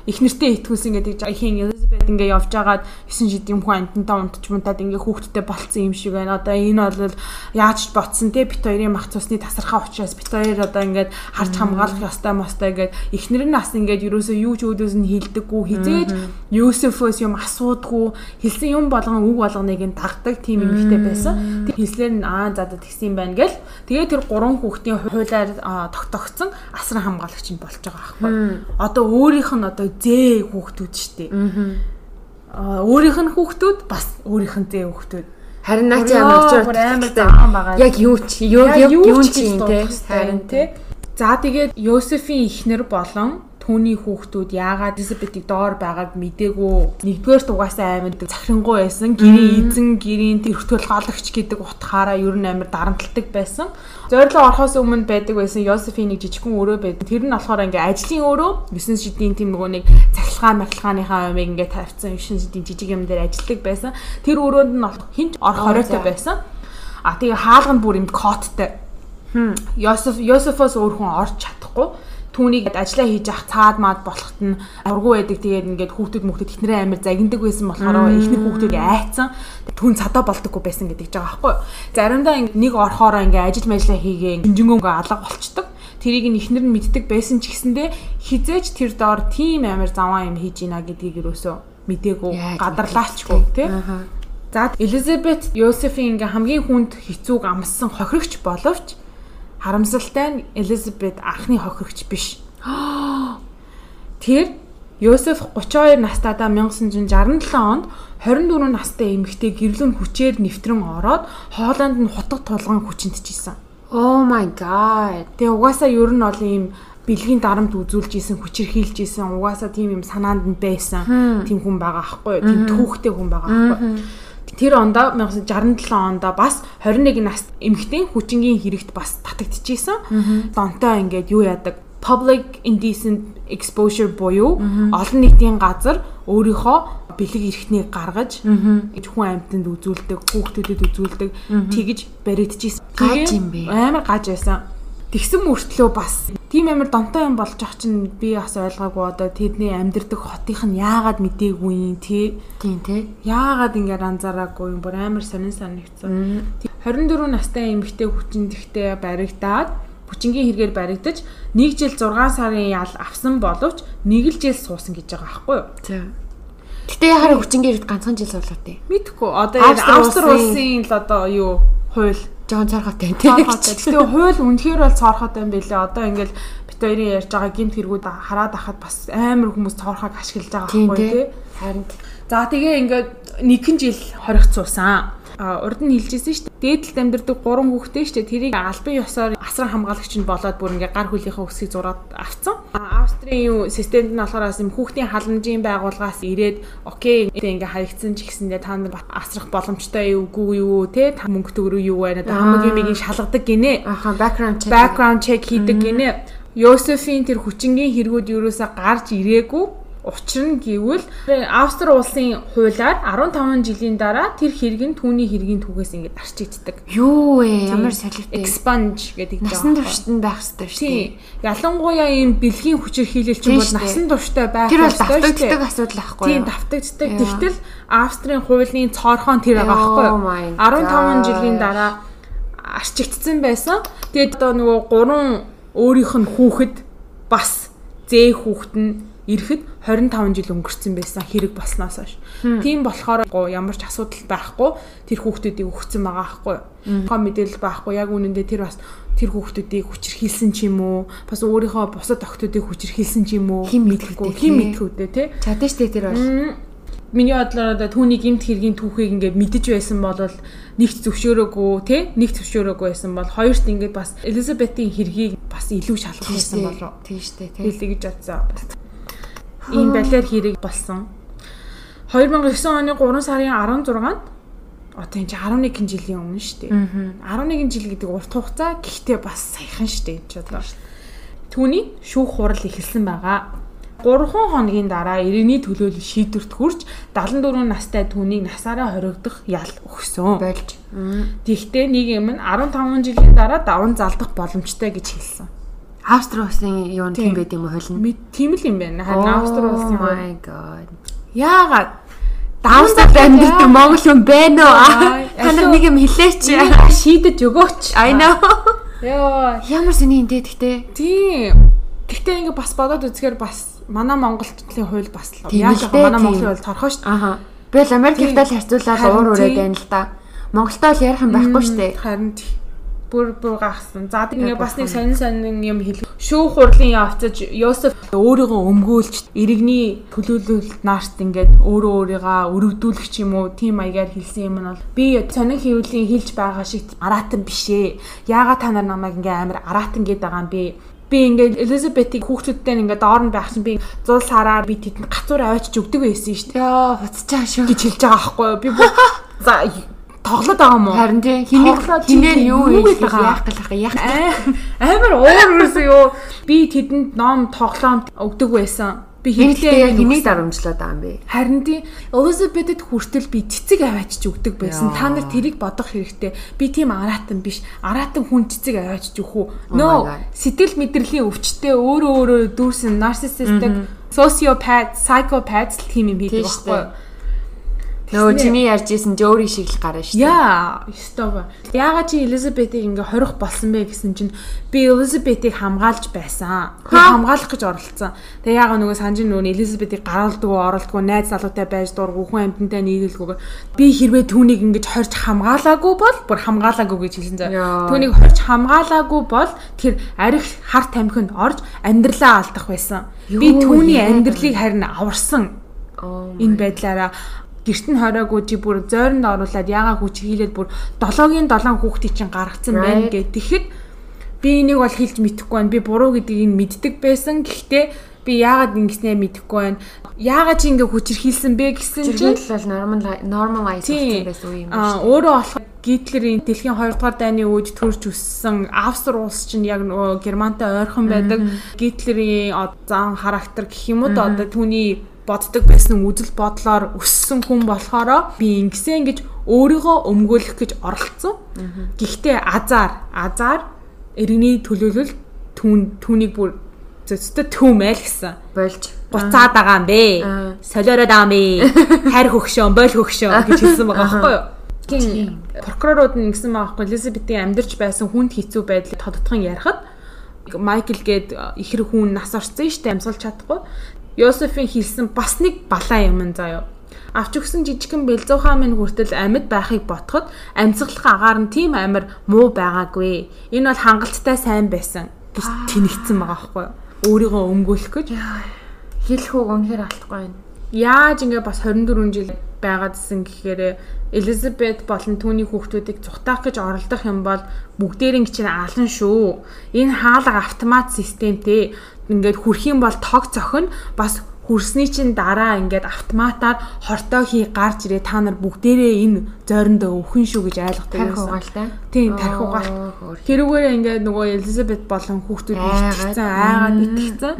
их нэртэй итгүүлсэн гэдэг ихийн Элизабет ингээ явж агаад 9 жид юм хүн амтантаа унтч мунтаад ингээ хүүхдтэй болцсон юм шиг байна. Одоо энэ бол яаж ботсон те бит хоёрын мах цусны тасархаа учраас бит хоёр одоо ингээд харж хамгаалах ёстой мостой ингээд эхнэр нь бас ингээд юусоо юу ч өөдөөс нь хилдэггүй хизээж Юсефос юм асуудгүй хэлсэн юм болгон үг болгоныг нь дагдаг тийм эмэгтэй байсан. Тэг хэлсээр нь аа за тэгсэн юм байна гэл. Тэгээ тэр гурван хүүхдийн хуулиар тогтогцсон асран хамгаалагч нь болж байгаа байхгүй. Одоо өөрийнх нь одоо зээ хүүхдүүд штэ. Аа өөрийнх нь хүүхдүүд бас өөрийнх нь зээ хүүхдүүд. Харин наа чи амар очоор амар заан байгаа. Яг юу ч юу юу ч юм те. Харин те. За тэгээд Йосефийн эхнэр болон түүний хүүхдүүд яагаад Elizabeth-ийг доор байгааг мдээгүй нэгдүгээр дугаасаа амар захирингуй байсан. Гэрийн эзэн, гэрийн тэрхтөл гоологч гэдэг утгаараа ер нь амар дарамтлагдаг байсан. Зорилго орохоос өмнө байдаг байсан Йосефинийг жижигхэн өрөө байд. Тэр нь болохоор ингээ ажлын өрөө 9 шидийн тийм нөгөө нэг цахилгаан махилгааныхаа юмыг ингээ тавьсан 9 шидийн жижиг юм дээр ажилладаг байсан. Тэр өрөөнд нь хинч орох хориотой байсан. А тэгээ хаалга нь бүр юм коттой. Хм. Йосеф Йосефос өөр хүн орж чадахгүй түүнийг ажиллаа хийж явах цаад маад болохт нь ургуу байдаг. Тэгээд ингээд хүүхдүүд мөхдөд ихнэрээ амир загиндаг байсан болохоор ихнэр хүүхдүүд айцсан. Түн цадаа болдоггүй байсан гэдэг жбайгаа байхгүй. Заримдаа нэг орхоороо ингээд ажил мэжлээ хийгээ хинжингөнгөө алга болчдөг тэрийг нь ихнэр нь мэддэг байсан ч гэсэндээ хизээч тэр доор тийм амир заваа юм хийж ийна гэдгийг юусоо мдээгүй гадарлаачгүй тий. За Элизабет Йосефийн ингээ хамгийн хүнд хэцүүг амссан хохирогч боловч Харамсалтай нь Элизабет анхны хохирогч биш. Тэр Йосеф 32 настайдаа 1967 онд 24 настай эмэгтэй гэрлүүн хүчээр нэвтрэн ороод Хооланд нь хутга тулган хүчинтжсэн. Oh my god. Тэгээ угаасаа ер нь бол ийм бэлгийн дарамт үзүүлж исэн хүчирхийлж исэн угаасаа тийм юм санаанд нь байсан тийм хүн байгаа аахгүй тийм түүхтэй хүн байгаа аахгүй Тэр ондоо 1967 ондоо бас 21 нас эмэгтэй хүчингийн хэрэгт бас татагдчихсэн. Донтой ингээд юу яадаг public indecent exposure буюу олон нийтийн газар өөрийнхөө бэлэг эрхтнийг гаргаж гэж хүн амьтанд үзүүлдэг, хүүхдүүдэд үзүүлдэг тэгж баригдчихсэн. Гаж юм бэ? Амар гаж байсан. Тэгсэн мөртлөө бас тийм амар донтой юм болж ах чинь би бас ойлгоогүй одоо тэдний амьдрдаг хотынх нь яагаад мдээгүй юм тий. Тийм тий. Яагаад ингээд анзаараагүй юм бүр амар сонин санагдсан. 24 настай эмэгтэй хүчиндэгтэй баригдаад хүчингийн хэрэгээр баригдаж 1 жил 6 сарын ял авсан боловч 1 жил суусан гэж байгаа байхгүй юу? За. Гэтэ яхаар хүчингийн хэрэгт ганцхан жил суулаа тий. Мэдхгүй. Одоо Австри улсын л одоо юу хууль жоон цорхотой тийм. Тэгээ хууль үнэхээр бол цорхотой юм билээ. Одоо ингээл бит хоёрын ярьж байгаа гинт хэрэгүүд хараад ахад бас амар хүмүүс цорхог ашиглаж байгаа байхгүй тий. Харин. За тэгээ ингээд нэгэн жил хоригцуулсан урд нь хэлжсэн шүү дээ. Дээдлэлд амьдардаг гурван хүүхдээ шүү дээ. Тэрийг албан ёсоор асран хамгаалагч нь болоод бүр ингээ гар хөлийнхөө өсгийг зураад авцсан. Австрийн юу системд нь болохоор юм хүүхдийн халамжийн байгууллагаас ирээд окей ингээ хаягдсан ч гэсэндээ та нар асрах боломжтой юу үгүй юу те мөнгө төгрөг юу байна та хамгийн мигийн шалгадаг гинэ. Аха background check background check хийдэг гинэ. Йосефийн тэр хүчингийн хэрэгүүд юусаа гарч ирээгүй Учир нь гэвэл Австри улсын хуулиар 15 жилийн дараа тэр хэрэг нь түүний хэргийн түүхээс ингээд арчигддаг. Юу вэ? Ямар солиотой. Expunge гэдэг юм. Насан туршид байх хэрэгтэй шүү дээ. Ялангуяа ийм бэлгийн хүчээр хийлэлч юм бол насан турштай байх хэрэгтэй. Тэр бол давтагддаг асуудал байхгүй юу? Тийм, давтагддаг. Тэгтэл Австрийн хуулийн цоорхон тэр байгаа байхгүй юу? 15 жилийн дараа арчигдсан байсан. Тэгээд одоо нөгөө гурван өөрийнх нь хүүхэд бас зээ хүүхэд нь ирэхэд 25 жил өнгөрцөн байсан хэрэг болсноос хойш. Тийм болохоор ямар ч асуудал байхгүй тэр хүүхдүүдийг өгсөн байгаа байхгүй. Хоо мэдээлэл байхгүй. Яг үнэндээ тэр бас тэр хүүхдүүдийг хүчрхийлсэн ч юм уу? Бас өөрийнхөө бусад охтуудыг хүчрхийлсэн ч юм уу? Хэн мэдхгүй хэн мэдхүүдээ тий. Чадна штэ тэр бол. Миний бодлоор одоо түүний гимт хэргийн түүхийг ингээд мэдэж байсан бол нэгт зөвшөөрөөгүй тий. Нэгт зөвшөөрөөгүй байсан бол хоёрт ингээд бас Элизабетийн хэргийг бас илүү шалгах байсан болов. Тийм штэ тий. Хэлээ гэж бодсон ийм балиар хэрэг болсон. 2009 оны 3 сарын 16-нд одоо энэ 11 жилийн өмнө шүү дээ. 11 жил гэдэг урт хугацаа гэхдээ бас саяхан шүү дээ энэ ч одоо. Түүний шүүх хурал эхэлсэн байгаа. 3 хоногийн дараа иргэний төлөөлөл шийдвэрт хүрч 74 настай түүнийг насаараа хоригдох ял өгсөн. Болж. Тэгвэл нэг юм нь 15 жилийн дараа даван залдах боломжтой гэж хэлсэн. Австри улсын юу тийм байд юм уу хөлн? Тийм л юм байна. Харин Австри улсын Oh my god. Яагаад Давсад амьддаг Монгол хүн байна уу? Та нар нэг юм хэлээч. Шийдэж өгөөч. I know. Яа. Ямар сони энэ тэгтээ. Тийм. Тэгтээ ингээ бас бодоод үзэхээр бас манай Монголчлын хууль бас л яаж манай Монголын хууль торхоо шүү дээ. Аха. Би л Америктай л харьцуулаад уур ураад байна л да. Монголтой л ярих юм байхгүй шүү дээ. Харин бүр бүр гахсан. За тэгээ бас нэг сонин сонин юм хэл. Шүүх хурлын явцаж Йосеф өөрийгөө өмгөөлж иргэний төлөөлөлт наашт ингээд өөрөө өөрийгөө өрөвдүүлэх юм уу тийм маягаар хэлсэн юм нь бол би сонин хэвлэлийн хэлж байгаа шиг аратан биш ээ. Яагаад та нар намайг ингээ амар аратан гээд байгаа юм бэ? би ингээд Элизабетийг хүүхдүүдтэй ингээд доор нь байх чинь би зул сараар би тэдэнд гацуур аваачиж өгдөг байсан шүү дээ. Яа, хуцчаа шүү. гэж хэлж байгаа байхгүй юу? Би бүр за тоглоод байгаа юм уу? Харин тийм хинээ хинээр чи юу юу яах гэлэх яах. Амар уур юусэн юу? Би тэдэнд ном тоглоом өгдөг байсан. Би яг хэнийг дарамжлаад байгаа юм бэ? Харин тийм Elizabeth-д хүртэл би цэцэг аваачиж өгдөг байсан. Та нар тэрийг бодох хэрэгтэй. Би тийм араатан биш. Араатан хүн цэцэг аваачиж өгөх үү? my No. Сэтгэл мэдрэлийн өвчтөе өөрөө өөрөө дүүрсэн narcissistic, sociopath, psychopath тийм юм хийдэг байхгүй юу? Нөө чиний ярьж исэн жөөрийн шиг л гарна шүү дээ. Яа, ёстой. Яагаад чи Элизабетийг ингээ хорих болсон бэ гэсэн чинь би Элизабетийг хамгаалж байсан. Би хамгаалах гэж оролцсон. Тэгээ яагаад нөгөө санжин нөгөө Элизабетийг гаргалдгүй, оролдгүй, найз залуутай байж дурггүй, хүн амьтантай нийлүүлгүй. Би хэрвээ түүнийг ингэж хорж хамгаалаагүй бол бүр хамгаалаагүй гэж хэлсэн заа. Түүнийг хорж хамгаалаагүй бол тэр арих хар тамхинд орж амьдралаа алдах байсан. Би түүний амьдралыг харин аварсан Oh энэ байдлаараа гэрт нь хороогүй чи бүр зойронд оруулаад ягаа хүч хийлээд бүр 7-гийн 7 хүүхдийг чинь гаргацсан байна гэд. Тэгэхэд би энийг бол хэлж мэдэхгүй байна. Би буруу гэдгийг нь мэддэг байсан. Гэхдээ би яагаад ингэснээ мэдэхгүй байна. Яагаад чи ингээ хүчрхийлсэн бэ гэсэн чинь бол normalize болсон байсан үе юм Аа шүү. өөрөө болох Гитлерийн дэлхийн 2 дугаар дайны үед төрж өссөн Австри улс чинь яг нөгөө Германтай ойрхон байдаг. Гитлерийн зан характер гэх юм уу одоо түүний боддог байсан үзэл бодлоор өссөн хүн болохоор би ингэсэн гэж өөрийгөө өмгөөлөх гэж оролцсон. Гэхдээ азар азар иргэний төлөөлөл түүн түүнийг бүр зөвхөн түүмэл гэсэн болж буцаад байгаа юм бэ. Солиороод байгаа юм бэ. Хайр хөгшөө, бойл хөгшөө гэж хэлсэн байгаа байхгүй юу? Тийм. Прокурорууд нь ингэсэн байгаа байхгүй Элизабетийн амьдарч байсан хүнд хэцүү байдлыг тодотхон ярихад Майкл гээд ихэр хүн нас орсон штэ амьсгалж чадахгүй. Йосефийн хэлсэн бас нэг балаа юм заяа. Авч өгсөн жижигхэн бэлзуухаа минь хүртэл амьд байхыг ботход амьсгалах агаар нь тийм амар муу байгаагүй. Энэ бол хангалттай сайн байсан гэж тэнэгцсэн байгаа байхгүй юу? Өөрийгөө өмгөөлөх гэж. хэлэх үг үнэхээр алдахгүй байна. Яаж ингээ бас 24 жил байгаадсэн гэхээр Элизабет болон түүний хүүхдүүдийг цухтаах гэж оролдох юм бол бүгдээрийн чинь алан шүү. Энэ хаалга автомат системтэй ингээд хүрх юм бол тог цохин бас хүрсний чинь дараа ингээд автоматар хортой хий гарч ирээ та нар бүгдээрээ энэ зойрондоо өвхөн шүү гэж ойлгохдаг Тарих байсан. угаалтай. Тийм тарих угаалт. Тэрүүгээр ингээд нөгөө Элизабет болон хүүхдүүд итгэцэн айгаад итгэцэн.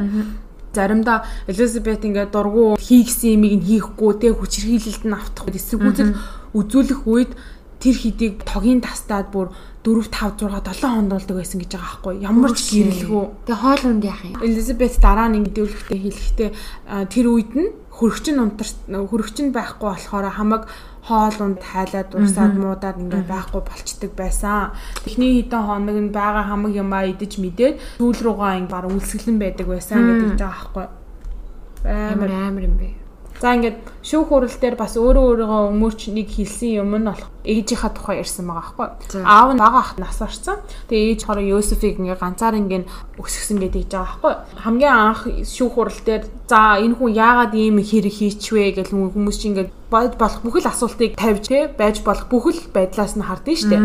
Заримдаа Элизабет ингээд дургу хийгсэн юмыг нь хийхгүй тэг хүчрхийлэлд нь автах эсэргүүцэл үзүүлэх үед тэр хидийг тогийн тастаад бүр 4 5 6 7 хондуулдаг байсан гэж байгаа байхгүй. Ямар ч гэрэлгүй Тэгээ хоол унд яах юм? Элизабет дараа нь мэдүүлэхдээ хэлэхдээ а, тэр үед нь хөрөгчин унтар хөрөгчин байхгүй болохоор хамаг хоол унд хайлаад урсаад муудаад ингээд байхгүй болчдөг байсан. Эхний хэдэн хоног нь байгаа хамаг юмаа идэж мэдээд сүүл рүүгээ ингээд баг үлсгэлэн байдаг байсан гэдэг. Амар Амар амар юм бэ. За ингээд шүүх хурал дээр бас өөрөө өөрийгөө өмөрч нэг хэлсэн юм нь болох ээжийнхаа тухай ярьсан байгаа байхгүй. Аав нь бага ах нас орсон. Тэгээ ээж хороо Йосефийг ингээ ганцаар ингээ өсгсөн гэдэг жбайгаа байхгүй. Хамгийн анх шүүх хурал дээр за энэ хүн яагаад ийм хэрэг хийчвэ гэл хүмүүс чинь ингээ бод болох бүхэл асуултыг тавьж тэ байж болох бүхэл байдлаас нь хардсан шүү дээ.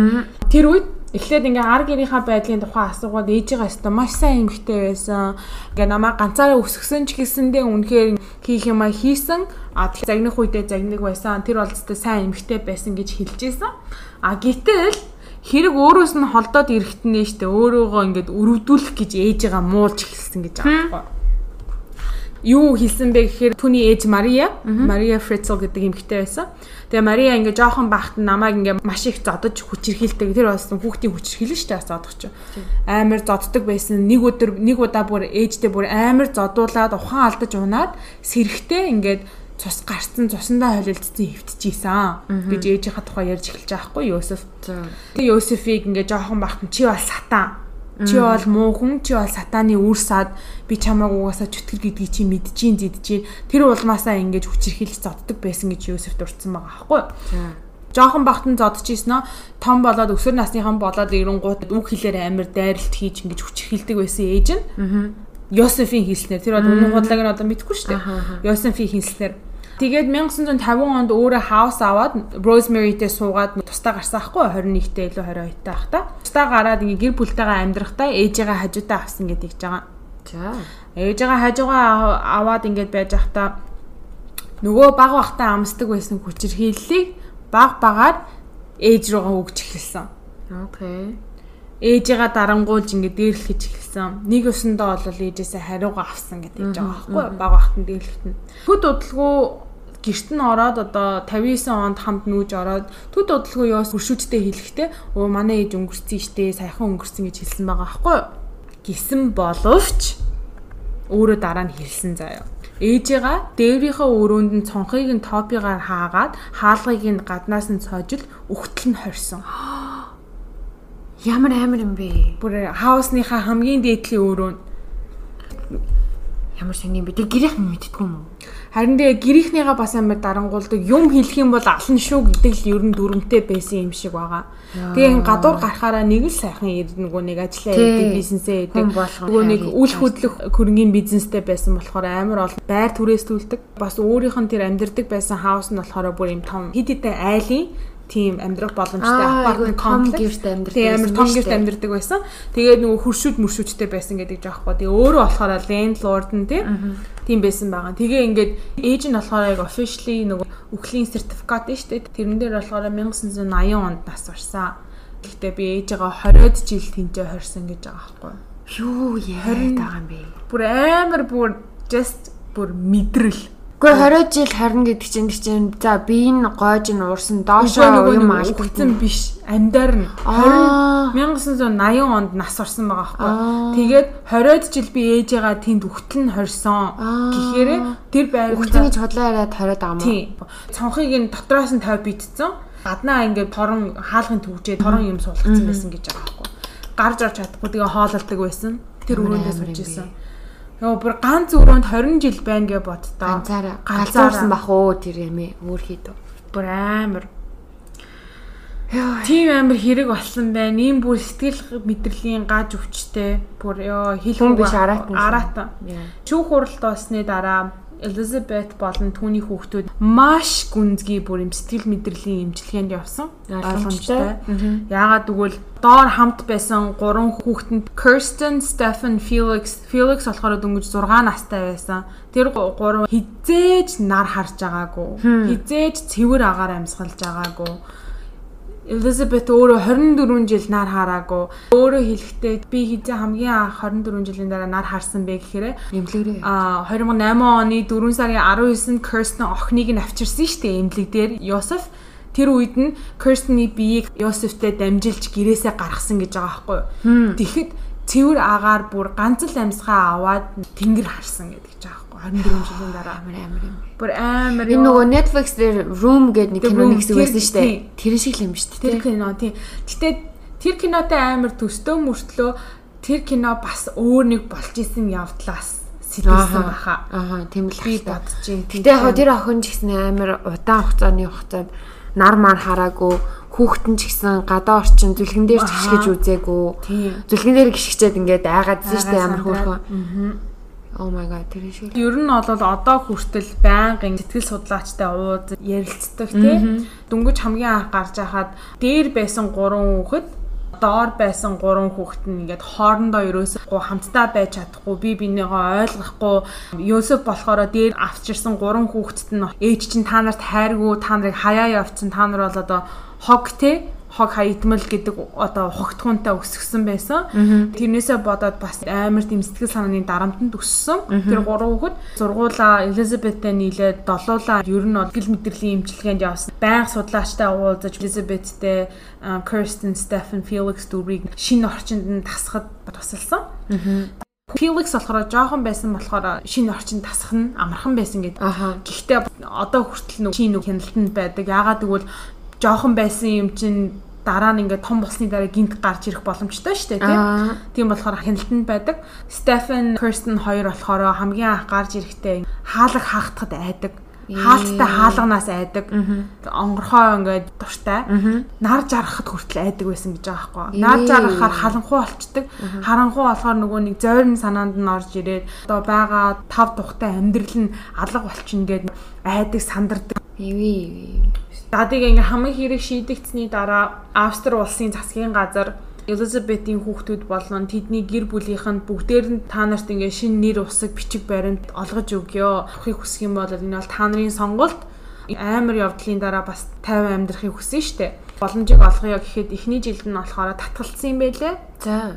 Тэр үед Эхлээд ингээ ар гэрийнхаа байдлын тухай асуугаад ээжигээ өстө маш сайн эмэгтэй байсан. Ингээ намайг ганцаараа өсгсөн ч гэсэндээ үнэхээр хийх юмаа хийсэн. А тэгэхээр загнах үедээ загнаг байсан. Тэр бол зөвхөн сайн эмэгтэй байсан гэж хэлж ийсэн. А гэтэл хэрэг өөрөөс нь холдоод ирэхтэн нэ штэ өөрөөгөө ингээд өрөвдүүлэх гэж ээжигээ муулж эхэлсэн гэж байхгүй юу хэлсэн бэ гэхээр түүний ээж Мария, Мария Фрицел гэдэг эмэгтэй байсан. Тэгээ Мария ингээ жоохон бахт намайг ингээ маш их зодож хүчирхийлдэг. Тэр болсон хүүхдийн хүчирхийлэн штэ бас зодох чинь. Амар зоддог байсан. Нэг өдөр нэг удаа бүр ээжтэй бүр амар зодуулаад ухаан алдаж унаад сэрхтээ ингээд цус гарцсан цусандаа холилдсон хөвтчихсэн гэж ээжийнхаа тухай ярьж эхэлж байгаа хгүй Йосеф. Тэгээ Йосефийг ингээ жоохон бахт чи бол сатан. Чи бол муу хүн, чи бол сатаны үр сад. Би чамааг угаасаа чөтгөр гэдгийг чи мэдчихин зэдчихин. Тэр улмаасаа ингэж хүчирхийлж зоддог байсан гэж Йосеф дурдсан байгаа байхгүй юу? Бахтан зодож ийсэн нь том болоод өсвөр насныхан болоод ирэнгуут үг хэлээр амар дайралт хийж ингэж хүчирхийлдэг байсан ээж нь. Йосефийн хэлснээр тэр бол үнэн худлааг нь одоо мэдэхгүй шүү дээ. Йосефийн хэлснээр Тэгээд 1950 онд өөрөө хаус аваад Rosemaryтэй суугаад тусдаа гарсан ахгүй 21-тэй илүү 22-тай ах та. Тусдаа гараад ингээ гэр бүлтэйгээ амьдрахтаа ээжигээ хажуудаа авсан гэдэг гэж байгаа. За. Ээжигээ хажуугаа аваад ингээд байж захтаа нөгөө баг бахтаа амсдаг байсан хүчирхийллийг баг багаар ээж руугаа өгч эхэлсэн. Окей. ээжигээ дарангуулж ингээд дээрлэхэж эхэлсэн. Нэг өсөндөө бол ээжээсээ хариугаа авсан гэдэг гэж байгаа байхгүй баг бахтан дээрлэхт нь. Төд удалгүй гэрт нь ороод одоо 59 онд хамт нүүж ороод төд удалгүй яас хуршүүдтэй хэлэхдээ өө манай ээж өнгөрцөн штэ саяхан өнгөрцөн гэж хэлсэн байгаа байхгүй гисэн боловч өөрөө дараа нь хэлсэн заяа. Ээжигээ дээврийнхээ өрөөнд нь цонхыг нь топигаар хаагаад хаалгыг нь гаднаас нь цоожил үхтэл нь хорсон. Ямар амар юм бэ? Бүр хаусныхаа хамгийн дээдлийн өрөөнд Ямар сони юм бэ? Тэг гэрийнх нь мэддэггүй юм уу? Харин тэгээ гэрийнхнийгаа бас амар дарангуулдаг юм хэлэх юм бол алан шүү гэдэг л ер нь дүрмтэй байсан юм шиг байгаа. Тэгээ гадуур гарахаараа нэг л сайхан ирд нөгөө нэг ажиллаа хийдэг бизнесээ хийдэг. Нөгөө нэг үл хөдлөх хөрөнгөний бизнестэй байсан болохоор амар олон байр түрээсдүүлдэг. Бас өөрийнх нь тэр амьдардаг байсан хаус нь болохоор бүр юм том хид хидтэй айлын тийм амьдрах боломжтой апартмент комплекс амьдрах тийм амар том гэрт амьдрдаг байсан. Тэгээд нөгөө хуршүүд мөршүүдтэй байсан гэдэг жаахгүй. Тэгээ өөрөө болохоор лендлорд нь тийм тийм байсан байгаа. Тэгээ ингээд ээж нь болохоор яг officially нөгөө үхлийн сертификат нь шүү дээ. Тэрэн дээр болохоор 1980 онд нас барсан. Гэхдээ би ээжээгээ 20-од жил тэнцээ хорсон гэж байгаа байхгүй. Юу яриад байгаа юм бэ? Бүр амар бүр just бүр мэдрэл Гэхдээ 20 жил харна гэдэг чинь чинь за би энэ гойж нь уурсан доошоо юм алдсан биш амьдаар нь 20 1980 онд нас орсон байгаа байхгүй. Тэгээд 20-од жил би ээжээгээ тэнд үхтэл нь хорсон гэхээр тэр байр үхтэн гэж хотлоо яриад 20 байгаа юм. Тийм. Цонхыг нь дотроос нь 50 битцсэн. Гаднаа ингээд торон хаалгын төвчээ торон юм суулгацсан байсан гэж байгаа байхгүй. Гарч орч чадахгүй тэгээ хоололдог байсан. Тэр өрөөндөө сууж исэн. Йоо бүр ганц өрөөнд 20 жил байна гэж боддоо. Ганцаараа галзуурсан бах уу тэр юм ээ өөр хийдв. Бүр амар. Тийм амар хэрэг болсон байна. Ийм бүр сэтгэл мэдрэлийн гаж өвчтэй. Бүр ёо хил хүн биш араатан. Араатан. Чүүх хуралд болсны дараа Elizabeth болон түүний хүүхдүүд маш гүнзгий бүр юм сэтгэл мэдрэлийн эмчилгээнд явсан. Ойлгомжтой. Яагаад гэвэл доор хамт байсан гурван хүүхдэнд Kirsten, Stephen, Felix, Felix болохоор дөнгөж 6 настай байсан. Тэр гурав хизээж нар харж байгаагүй. Хизээж цэвэр агаар амьсгалж байгаагүй Elizabeth өөрөө 24 жил нар хараагүй. Өөрөө хэлэхдээ би хизээ хамгийн анх 24 жилийн дараа нар харсан бэ гэхээр эмнэлгэрээ. Аа 2008 оны 4 сарын 19-нд Kirsten охиныг нь авчирсан шүү дээ эмнэлэг дээр. Йосеф тэр үед нь Kirsten-ий биеийг Йосефтэй дамжилж гэрээсээ гаргасан гэж байгаа байхгүй юу. Тэгэхэд цэвэр агаар бүр ганц л амьсгаа аваад тэнгэр харсан гэдэг 14 жилийн дараа амар амар юм. Бүр амар юм. Энэ нөгөө Netflix дээр Room гэдэг нэг кино нэгсэн байсан шүү дээ. Тэр шиг л юм шүү дээ. Тэр кино тийм. Гэтэ тэр кинотой амар төстөө мөртлөө тэр кино бас өөр нэг болж исэн явдлаас сэтгэлсэн баха. Аа тийм л би бодож байна. Гэтэ яг тэр охин ч гэсэн амар удаан хугацааны хугацаанд нар мар хараагүй хүүхдэн ч гэсэн гадаа орчин зүлгэн дээр гიშгэж үзээгүй. Зүлгэн дээр гიშгчээд ингээд айгаадсэн шүү дээ амар хөөрхөн. Аа Oh my god тэр шиг. Ер нь бол одоо хүртэл байнгын сэтгэл судлаачтай уулз ярилцдаг тий. Дөнгөж хамгийн анх гарч байхад дээр байсан гурван хүүхэд доор байсан гурван хүүхэд нь ингээд хоорондоо ерөөсөө хамтдаа байж чадахгүй би бинийгаа ойлгохгүй Йосеф болохоор дээр авчирсан гурван хүүхэдт нь ээж чинь та нарт хайргүй та нарыг хаяа явцсан та нар бол одоо хог те хог хаягдмал гэдэг одоо хогтхуунтай өсгсөн байсан. Тэрнээсээ бодоод бас амар тийм сэтгэл санааны дарамтанд өссөн. Тэр гурван хүүхэд сургуулаа Элизабеттэй нийлээд долуулаа ер нь гэл мэдрэлийн эмчилгээнд явсан. Байнга судлаачтай уулзаж Элизабеттэй Kirsten, Stephen, Felix дүүрийг шинэ орчинд нь тасахад тусалсан. Felix болохоор жоохон байсан болохоор шинэ орчинд тасах нь амархан байсан гэдэг. Гэхдээ одоо хүртэл нэг шинэ хяналтанд байдаг. Яагаад гэвэл жоохон байсан юм чинь дараа нь ингээд том болсны дараа гинт гарч ирэх боломжтой шүү дээ тийм. Тийм болохоор хяналтанд байдаг. Стефен Kirsten хоёр болохоор хамгийн анх гарч ирэхдээ хаалга хаахтад айдаг. хаалттай хаалганаас айдаг. Онгорхоо ингээд дуртай. Нар жаргахад хүртэл айдаг байсан гэж байгаа байхгүй. Нар жаргахаар харанхуу болчдөг. Харанхуу болохоор нөгөө нэг зойрн санаанд нь орж ирээд одоо байгаа тав тухтай амьдрал нь алга болчихно гэд айдаг сандардаг. Иви. Дадыг ингээ хамгийн хэрэг шийдэгдсэний дараа Австри улсын засгийн газар Элизабетийн хүүхдүүд болон тэдний гэр бүлийнх нь бүгдээр нь та нарт ингээ шинэ нэр усаг бичиг баримт олгож өгье. Авахыг хүсэх юм бол энэ бол та нарын сонголт амар явдлын дараа бас 50 амьдрахыг хүсэн штэ. Боломжийг олгоё гэхэд эхний жилд нь болохоор татгалцсан юм байлээ. За.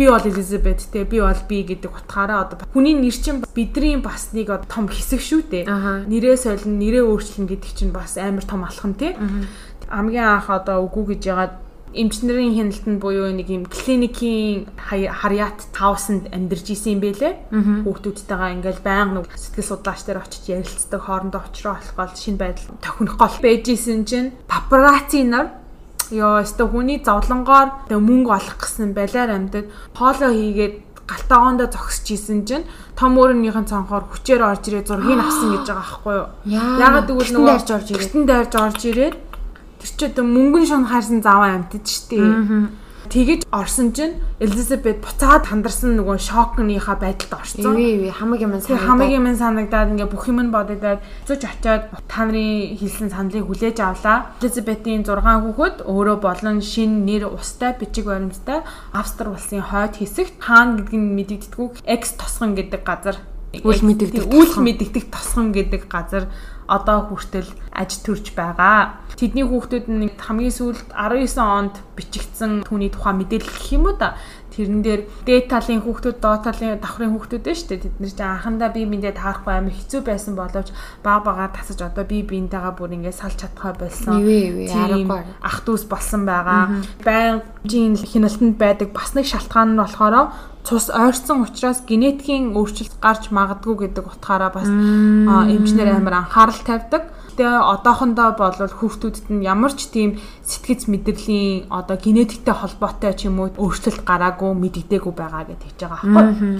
Би бол Элизабет те би бол би гэдэг утгаараа одоо хүний нэр чинь бидний бас нэг том хэсэг шүү дээ. Нэрээ солин, нэрээ өөрчлөн гэдэг чинь бас амар том алхам те. Хамгийн анх одоо үгүй гэж ягаад эмчнэрийн хяналтанд буюу нэг юм клиникийн харьяат 5000 амьдарч исэн юм бэлээ. Хүүхдүүдтэйгээ ингээл байнга нэг сэтгэл судлаач дээр очиж ярилцдаг хоорондоо очроо болох гол шинэ байдал тохинох гол байж исэн чинь папараци нар ёо өстө хүний зовлонгоор мөнгө олох гэсэн балиар амьдад хоолоо хийгээд галтаагоондоо зогсож исэн чинь том өөрөнийхэн цонхоор хүчээр орж ирээ зургийг авсан гэж байгаа байхгүй юу. Ягаад гэвэл нөгөө дайрж орж ирээд дайрж орж ирээд Тэр чи одоо мөнгөн шон хайрсан заваа амтд штий. Тэгэж орсон чинь Элизабет буцаад хандарсан нөгөө шокныхаа байдалд орсон. Иви иви хамаг юм санагдаад хамаг юм санагдаад ингээ бүх юм нь бодогдоод зүж очиод та нарын хэлсэн саналыг хүлээж авлаа. Элизабетийн 6 хүүхэд өөрөө болон шин нэр устай бичиг баримттай Австри улсын хойд хэсэгт хаан гэдэг нь мэдэгддэггүй X тосгон гэдэг газар үл мэдэгдэх үл мэдэгдэх тосгон гэдэг газар одоо хүртэл аж төрж байгаа. Тэдний хүүхдүүд нь хамгийн сүүлд 19 онд бичигдсэн түүний тухай мэдээлэл гэх юм уу да. Тэрэн дээр дээд талын хүүхдүүд, доод талын давхрын хүүхдүүд дээ шүү дээ. Тэд нэр чинь анхандаа бие биендээ таарахгүй амар хэцүү байсан боловч баг багаар тасаж одоо бие биентэйгээ бүр ингээд салж чадхаа болсон. Ах дүүс болсон байгаа. Байнгын хяналтанд байдаг бас нэг шалтгаан нь болохоор цус ойрцсон учраас генетикийн өөрчлөлт гарч магадгүй гэдэг утгаараа бас эмчнэр амар анхаарал тавьдаг. Тэгээ одоохондоо бол хүүхдүүдэд нь ямар ч тийм сэтгэц мэдрэлийн одоо генетиктэй холбоотой ч юм уу өөрчлөлт гараагүй мэдэгдээгүй байгаа гэж хэлж байгаа байхгүй.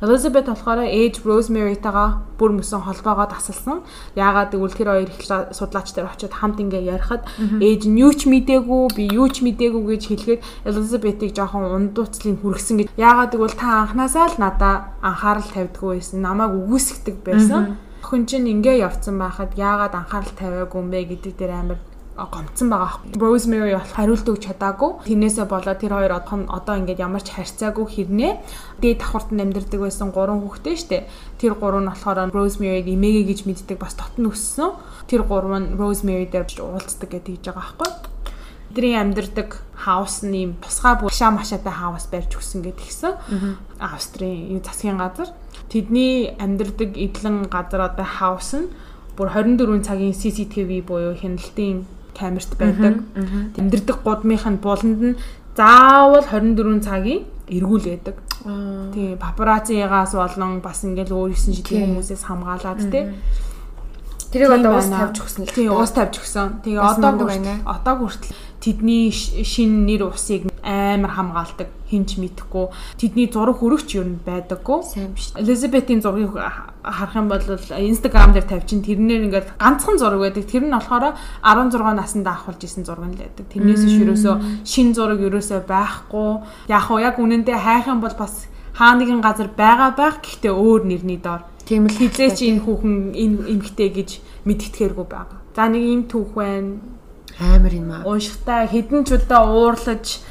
Elizabeth болохоор ээж Rosemary-тайгаа бүр мөсөн холбоогоо тасалсан. Яагаад гэвэл тэр хоёр их судлаач нар очиод хамт ингээ ярихад нь юу ч мдээгүй, би юу ч мдээгүй гэж хэлэхэд Elizabeth-ийг жоохон ундууцлыг хүргэсэн гэж. Яагаад гэвэл та анханасаа л надаа анхаарал тавьдгүй байсан. Намайг үгүйсгдэг байсан. Охин чинь ингээ явцсан байхад яагаад анхаарал тавиагүй юм бэ гэдэг дээр амар гомцсон байгаа. Rosemary бол хариулт өгч чадаагүй. Тэрнээсээ болоод тэр хоёр одоо ингээд ямар ч харьцаагүй хэрнээ дээд давхартанд амьдардаг байсан гурван хүүхдээ штэ. Тэр гурав нь болохоор Rosemary-г эмээгээ гэж мэддэг бас дотн өссөн. Тэр гурав нь Rosemary дээр уулздаг гэдэг хийж байгаа байхгүй. Тэдний амьдардаг хаус нь юм тусгай булшаа машаатай хаус барьж өгсөн гэдэг гисэн. Австрийн засгийн газар. Тэдний амьдардаг эдлэн газар одоо хаус нь бүр 24 цагийн CCTV буюу хяналтын камерт байдаг. Тэмдэрдэг гудмынх нь буланд нь заавал 24 цагийн эргүүл байдаг. Тийм папараццигаас болон бас ингээл өөр 9 шидийн хүмүүсээс хамгаалаад тий. Тэрийг одоо уус тавьж өгсөн л. Тийм. уус тавьж өгсөн. Тэгээ одоо одоо хүртэл. Тэдний шин нэр усыг амар хамгаалдаг. Хинч мэдхгүй. Тэдний зураг хөрөгч юу байдаггүй. Сайн биш. Элизабетийн зургийг харах юм бол инстаграм дээр тавьчин тэрнээр ингээд ганцхан зураг байдаг. Тэр нь болохоор 16 наснд авахулж исэн зураг нь л байдаг. Тэрнээс ш ерөөсөө шин зураг ерөөсөө байхгүй. Яг уу яг үнэндээ хайх юм бол бас хаа нэгэн газар байгаа байх. Гэхдээ өөр нэрний доор тийм л хизээч энэ хүүхэн энэ эмгтэй гэж мэдтгэхэргүй байгаа за нэг юм түүх байна. Амар юм аа. Уншихтаа хідэн ч удаа уурлаж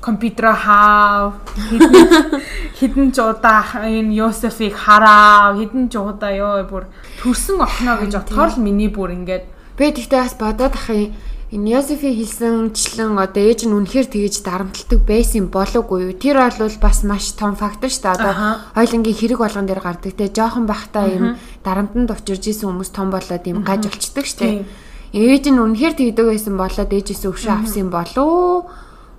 компьютер хаав хідэн ч удаа энэ Йосефийг хараа хідэн ч удаа ёо бүр төрсөн охноо гэж отохоор л миний бүр ингээд би тэгтээ бас бодоод ах юм энэ Йосефи хэлсэнчлэн одоо ээж нь үнэхээр тэгэж дарамтлагдаг байсан болоогүй юу? Тэр бол бас маш том фактор шүү дээ. Одоо хоёлынгийн хэрэг болгон дээр гардаг те жоохон бахта юм дарамтанд учирж исэн хүмүүс том болоод юм гаж болчдөг шүү дээ ээж нь үнэхээр тэгдэг байсан болоод ээжээс өвшөө авсан болоо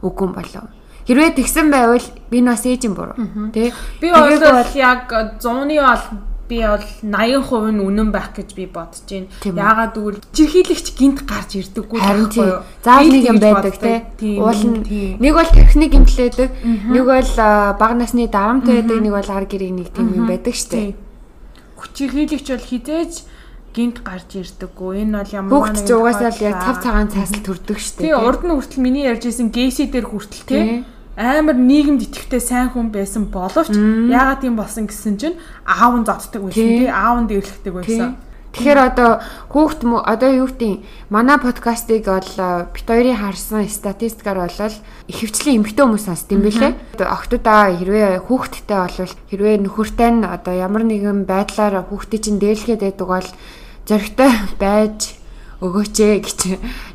үгүй болоо. Хэрвээ тэгсэн байвал би бас ээжийн буруу тий. Би бол яг 100-ны бол би бол 80% нь үнэн байх гэж би бодож байна. Яагаад гэвэл жирхийлэгч гинт гарч ирдэггүй байхгүй юу? Заал нэг юм байдаг тий. Уул нэг бол техник имплээдэг, нэг бол бага насны дарамт байдаг, нэг бол ар гэрийн нэг тийм юм байдаг дээ. Хүчирхийлэгч бол хизээж гинт гарч ирдэггүй. Энэ бол ямар Хүүхд ч угаасаа л яг цав цагаан цаас төрдөг штеп. Тий, урд нь хүртэл миний ярьж исэн гейси дээр хүртэл тий амар нийгэмд итгэвтэй сайн хүн байсан боловч яагаад тийм болсон гэсэн чинь аав нь зодтдаг байсан тий аав нь дэвлэгдэг байсан. Тэгэхээр одоо хүүхд одоо юу гэдэг манай подкастыг бол бит хоёрын харсан статистикаар бол ихэвчлэн эмэгтэй хүмүүс сонсд юм бэлээ. Охтуудаа хэрвээ хүүхдтэй болвол хэрвээ нөхөртэй нь одоо ямар нэгэн байдлаар хүүхдийг чинь дээрлэхэд байдаг бол зөрөгтэй байж өгөөч ээ гэж.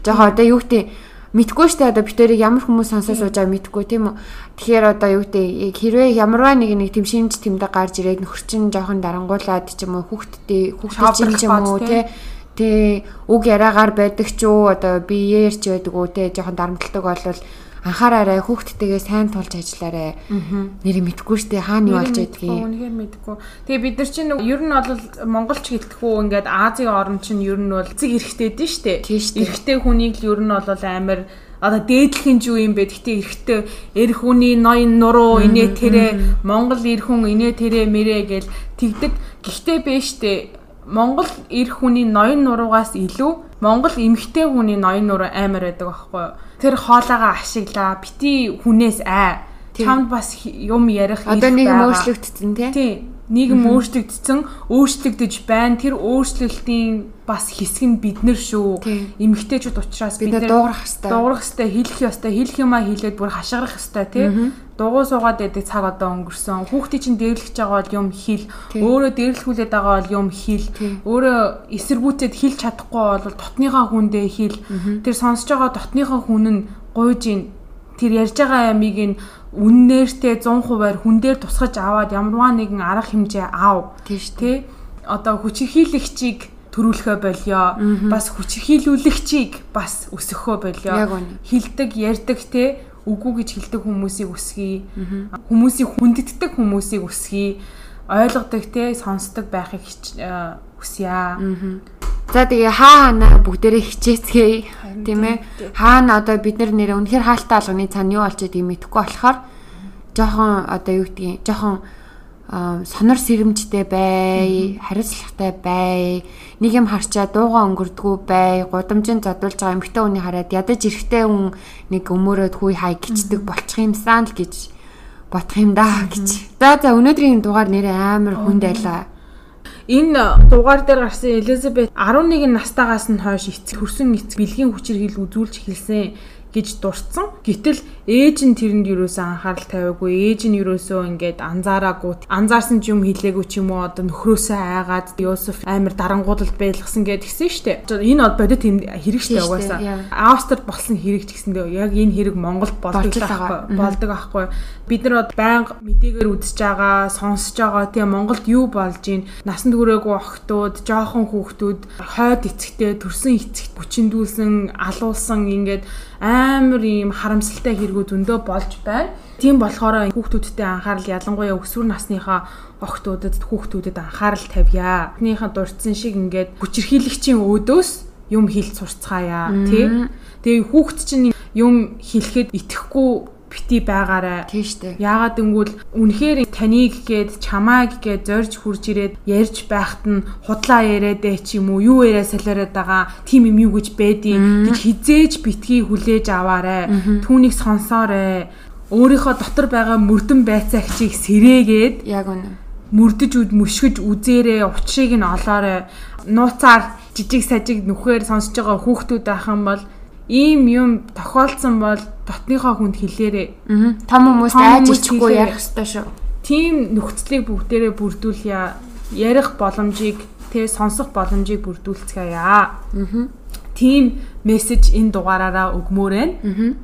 Жохоо одоо юу гэдэг мэдгүй штэ одоо битэрийг ямар хүмүүс сонсоо сууж байгааг мэдгүй тийм үү. Тэгэхээр одоо юу гэдэг хэрвээ ямарваа нэг нэг тэм шинж тэмдэг гарч ирээд нөхөрчин жоохон дарангуулад ч юм уу хүүхдтэй хүүхдтэй ч юм уу тий. Тэ үг яриагаар байдаг ч үү одоо биеэр ч байдаг үү те жоохон дарамтлагдаг болвол анхаараарай хүүхдтэйгээ сайн тулж ажиллаарай. Нэр мэдгүй штэ хаана юу болж байдгийг. Үнэхээр мэдгүй. Тэгээ бид нар чинь ер нь бол монголч гэлтэхүү ингээд Азийн орн чинь ер нь бол эцэг эрэгтэй дээ штэ. Эрэгтэй хүнийг л ер нь бол амар одоо дээдлэх юм юм бэ. Гэтэ эрэгтэй эр хүний ноён нуруу инээ тэрэ монгол эр хүн инээ тэрэ мэрэ гэл тэгдэг. Гэхдээ бэ штэ Монгол эр хүний ноён нуруугаас илүү Монгол эмэгтэй хүний ноён нуруу амар байдаг байхгүй юу? Тэр хоолойгоо ашиглаа. Бити хүнээс ай. Чамд бас юм ярих одоо нэг өөрчлөгдсөн тий? Тий нийгэм өөрчлөгдсөн өөрчлөгдөж байна. Тэр өөрчлөлтийн бас хэсэг нь бид нар шүү. Эмгтээчүүд учраас бид нар дуугарах хэвээр дуугарах хэвээр хэлэх ёстой. Хэлэх юмаа хэлээд бүр хашгирах хэвээр тий. Дугуй суугаад байдаг цаг одоо өнгөрсөн. Хүүхдийн чинь дээрлэж байгаа бол юм хэл. Өөрөө дээрлэхүүлээд байгаа бол юм хэл. Өөрөө эсэргүүцэд хэлж чадахгүй бол дотныхаа хүндээ хэл. Тэр сонсож байгаа дотныхаа хүн нь гуйж ин тэр ярьж байгаа ямиг нь үннээртэй 100%-аар хүн дээр тусгаж аваад ямарваа нэгэн арга хэмжээ аав. Тийш тий. Одоо хүчирхийлэгчийг төрүүлэхөө болёо. Бас хүчирхийлүүлэгчийг бас өсгөхөө болёо. Хилдэг, ярьдаг те үгүй гэж хэлдэг хүмүүсийг өсгий. Хүмүүсийг хүндэтдэг хүмүүсийг өсгий. Ойлгодог те сонсдог байхыг хүсье. За тэгээ хаа ханаа бүгдээрээ хичээцгээе. Тийм ээ. Хаана одоо бид нар нэрээ үнэхэр хаалттай алганы цаана юу болж байгааг мэдэхгүй болохоор жоохон одоо юу гэдгийг жоохон сонор сэрэмжтэй бай, хариуцлагатай бай, нэг юм харчаа дууга өнгөрдгүү бай, гудамжинд задуулж байгаа эмгтэй хүний хараад ядаж эрэхтэй хүн нэг өмөрөөд хүй хай гिचдэг болчих юмсан л гэж бодох юм да гэж. За за өнөөдрийн дугаар нэрээ амар хүнд байлаа Энэ дугаар дээр гарсан Элизабет 11 настайгаас нь хойш эцэг хөрсөн эцэг бэлгийн хүчээр хил үзүүлж эхэлсэн гэж дурдсан. Гэтэл ээж нь тэрэнд юусоо анхаарал тавиагүй. Ээж нь юусоо ингээд анзаараагүй. Анзаарсан ч юм хэлээгүй ч юм уу одоо нөхрөөсөө айгаад Йосеф амар дарангуудалд байлгасан гэд гисэн штэ. Энэ бол бодит хэрэг штэ угаасаа. Австрид болсон хэрэг ч гэсэндээ яг энэ хэрэг Монголд болдог байхгүй болдог байхгүй. Бид нар байнга мэдээгээр үзэж байгаа, сонсож байгаа тийм Монголд юу болж ийн насанд хүрээгүй охтууд, жоохон хүүхдүүд хойд эцэгтэй төрсэн эцэгт хүчиндүүлсэн, алуулсан ингээд амар ийм харамсалтай хэрэгүүд өндөө болж байна. Тийм болохоор хүүхдүүдтэй анхаарал ялангуяа өсвөр насныхаа охтуудад хүүхдүүдэд анхаарал тавья. Эхнийхээ дурдсан шиг ингээд хүчирхийлэгчийн өөдөөс юм хэлж сурцгаая тий. Тэгээ хүүхд чинь юм хэлэхэд итгэхгүй бити байгаарай. Тийм штэ. Яагаад гэвэл үнэхээр таныг гээд чамааг гээд зорж хурж ирээд ярьж байхад нь худлаа яриад ээ ч юм уу юу яриа солиороод байгаа тийм юм юу гэж байдیں۔ гэж хизээж битгий хүлээж аваарай. Түүнийг сонсоорой. Өөрийнхөө дотор байгаа мөрдөн байцаагчийг сэрээгээд яг үнэ мөрдөж үд мөшгөж үзээрээ учрыг нь олоорой. Нууцаар жижиг сажиг нүхээр сонсож байгаа хүүхдүүд юм бол ийм юм тохиолдсон бол дотныхоо хүнд хэлээрээ. Аа. Том хүмүүст айж ичихгүй ярих хэрэгтэй шүү. Тийм нөхцөлийг бүгдээрээ бүрдүүлъя. Ярих боломжийг тэ сонсох боломжийг бүрдүүлцгээе. Аа. Тийм мессеж энэ дугаараараа өгмөөрэй. Аа.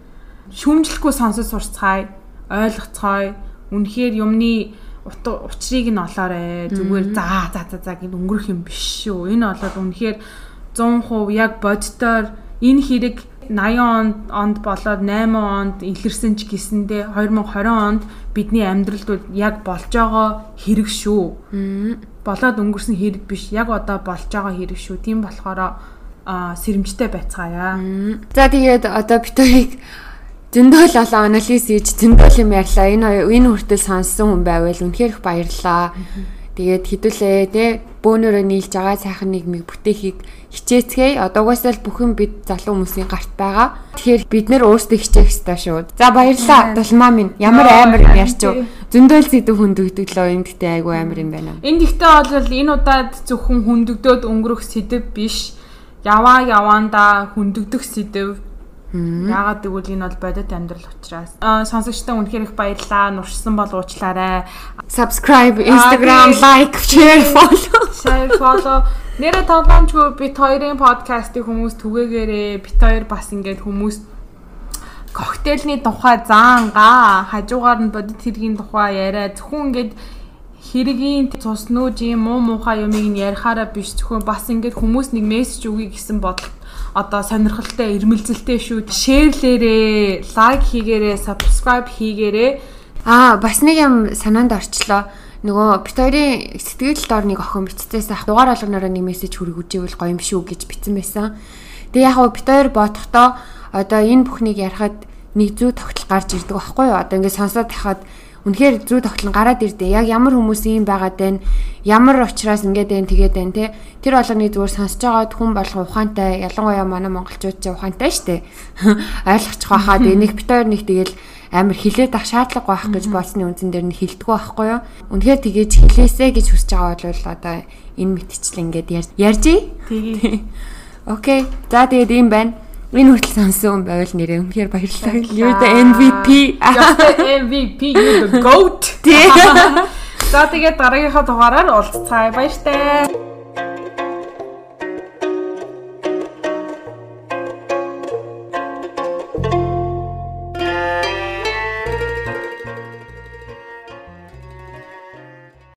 Шүмжлэхгүй сонсож сурцгаая. Ойлгоцгоё. Үнэхээр юмны учрыг нь олоорой. Зүгээр за за за за гэд өнгөрөх юм биш шүү. Энэ болоод үнэхээр 100% яг боддоор энэ хэрэг 80 онд болоод 8 онд илэрсэн ч гэсэндээ 2020 онд бидний амьдралд яг болж байгаа хэрэг шүү. Болоод өнгөрсөн хэрэг биш. Яг одоо болж байгаа хэрэг шүү. Тийм болохоор сэрэмжтэй байцгаая. За тэгээд одоо битүүрийг зөндөл олон анализ хийж зөндөл юм ярьлаа. Энэ энэ хүртэл сонссон хүн байвал үнэхээр их баярлалаа. Тэгээд хідүүлээ те бөөнөрөө нийлж байгаа сайхан нийгмийг бүтээхийг хичээцгээе. Одоо угаасаа л бүхэн бид залуу хүмүүсийн гарт байгаа. Тэгэхээр бид нэр өөрсдөө хичээх ёстой шүү. За баярлалаа. Дулмаа минь ямар амар ярьч юу. Зөндөөл зэдв хөндөгдөглөө энэ гэтээ айгүй амар юм байна. Энэ гэхдээ бол энэ удаад зөвхөн хөндөгдөөд өнгөрөх сэдв биш. Яваа яваанда хөндөгдөх сэдв Яагаад гэвэл энэ бол бодит амьдрал учраас. Сонсогчтой үнэхээр их баярлалаа. Нуршсан бол уучлаарай. Subscribe, Instagram, like, share, follow. Share, follow. Нэрэ тоглоомчгүй бит хоёрын подкастыг хүмүүс түгээгээрээ бит хоёр бас ингээд хүмүүс коктейлний тухай заангаа хажуугаар нь бодит хэргийн тухай яриа зөвхөн ингээд хэргийн цуснууж юм муу муухай юмыг нь ярихаараа биш зөвхөн бас ингээд хүмүүс нэг мессеж өгье гэсэн бодолт одоо сонирхолтой ирмэлзэлтэй шүү. Шеэрлээрээ, лайк хийгээрээ, subscribe хийгээрээ. Аа, бас нэг юм санаанд орчлоо. Нөгөө хоёрын сэтгэл дор нэг охин бичсээс ах дугаар алганаараа нэг мессеж хүргүүжээвэл гоё юм шүү гэж бичсэн байсан. Тэгээ яг хоёр бодохдоо одоо энэ бүхнийг ярихад нэг зүй тогтол гарч ирдэг байхгүй юу? Одоо ингээд сонсоод тахад Үнэхээр зүү тогтлон гараад ирдэ. Яг ямар хүмүүс ийм байгаад байна? Ямар учраас ингэж байна тэгээд байна те. Тэр болгоны зүгээр сонсож байгаад хүн болгон ухаантай ялангуяа манай монголчууд ч ухаантай штэ. Ойлгочих байхад энийг бит хоёр нэг тэгэл амар хилээд ах шаардлага байх гэж бодсны үндсэн дээр нь хилдэггүй байхгүй юу. Үнэхээр тгийж хилээсэ гэж хүсэж байгаа бол одоо энэ мэтчил ингээд ярьж. Тэгээ. Окей. За тэгээд ийм байна. Энэ хүртэл сонсон байвал нэрээ үнэхээр баярлалаа. You the MVP. MVP you the goat. За тэгээд дараагийнхаа дугаараар уулзцаая баяртай.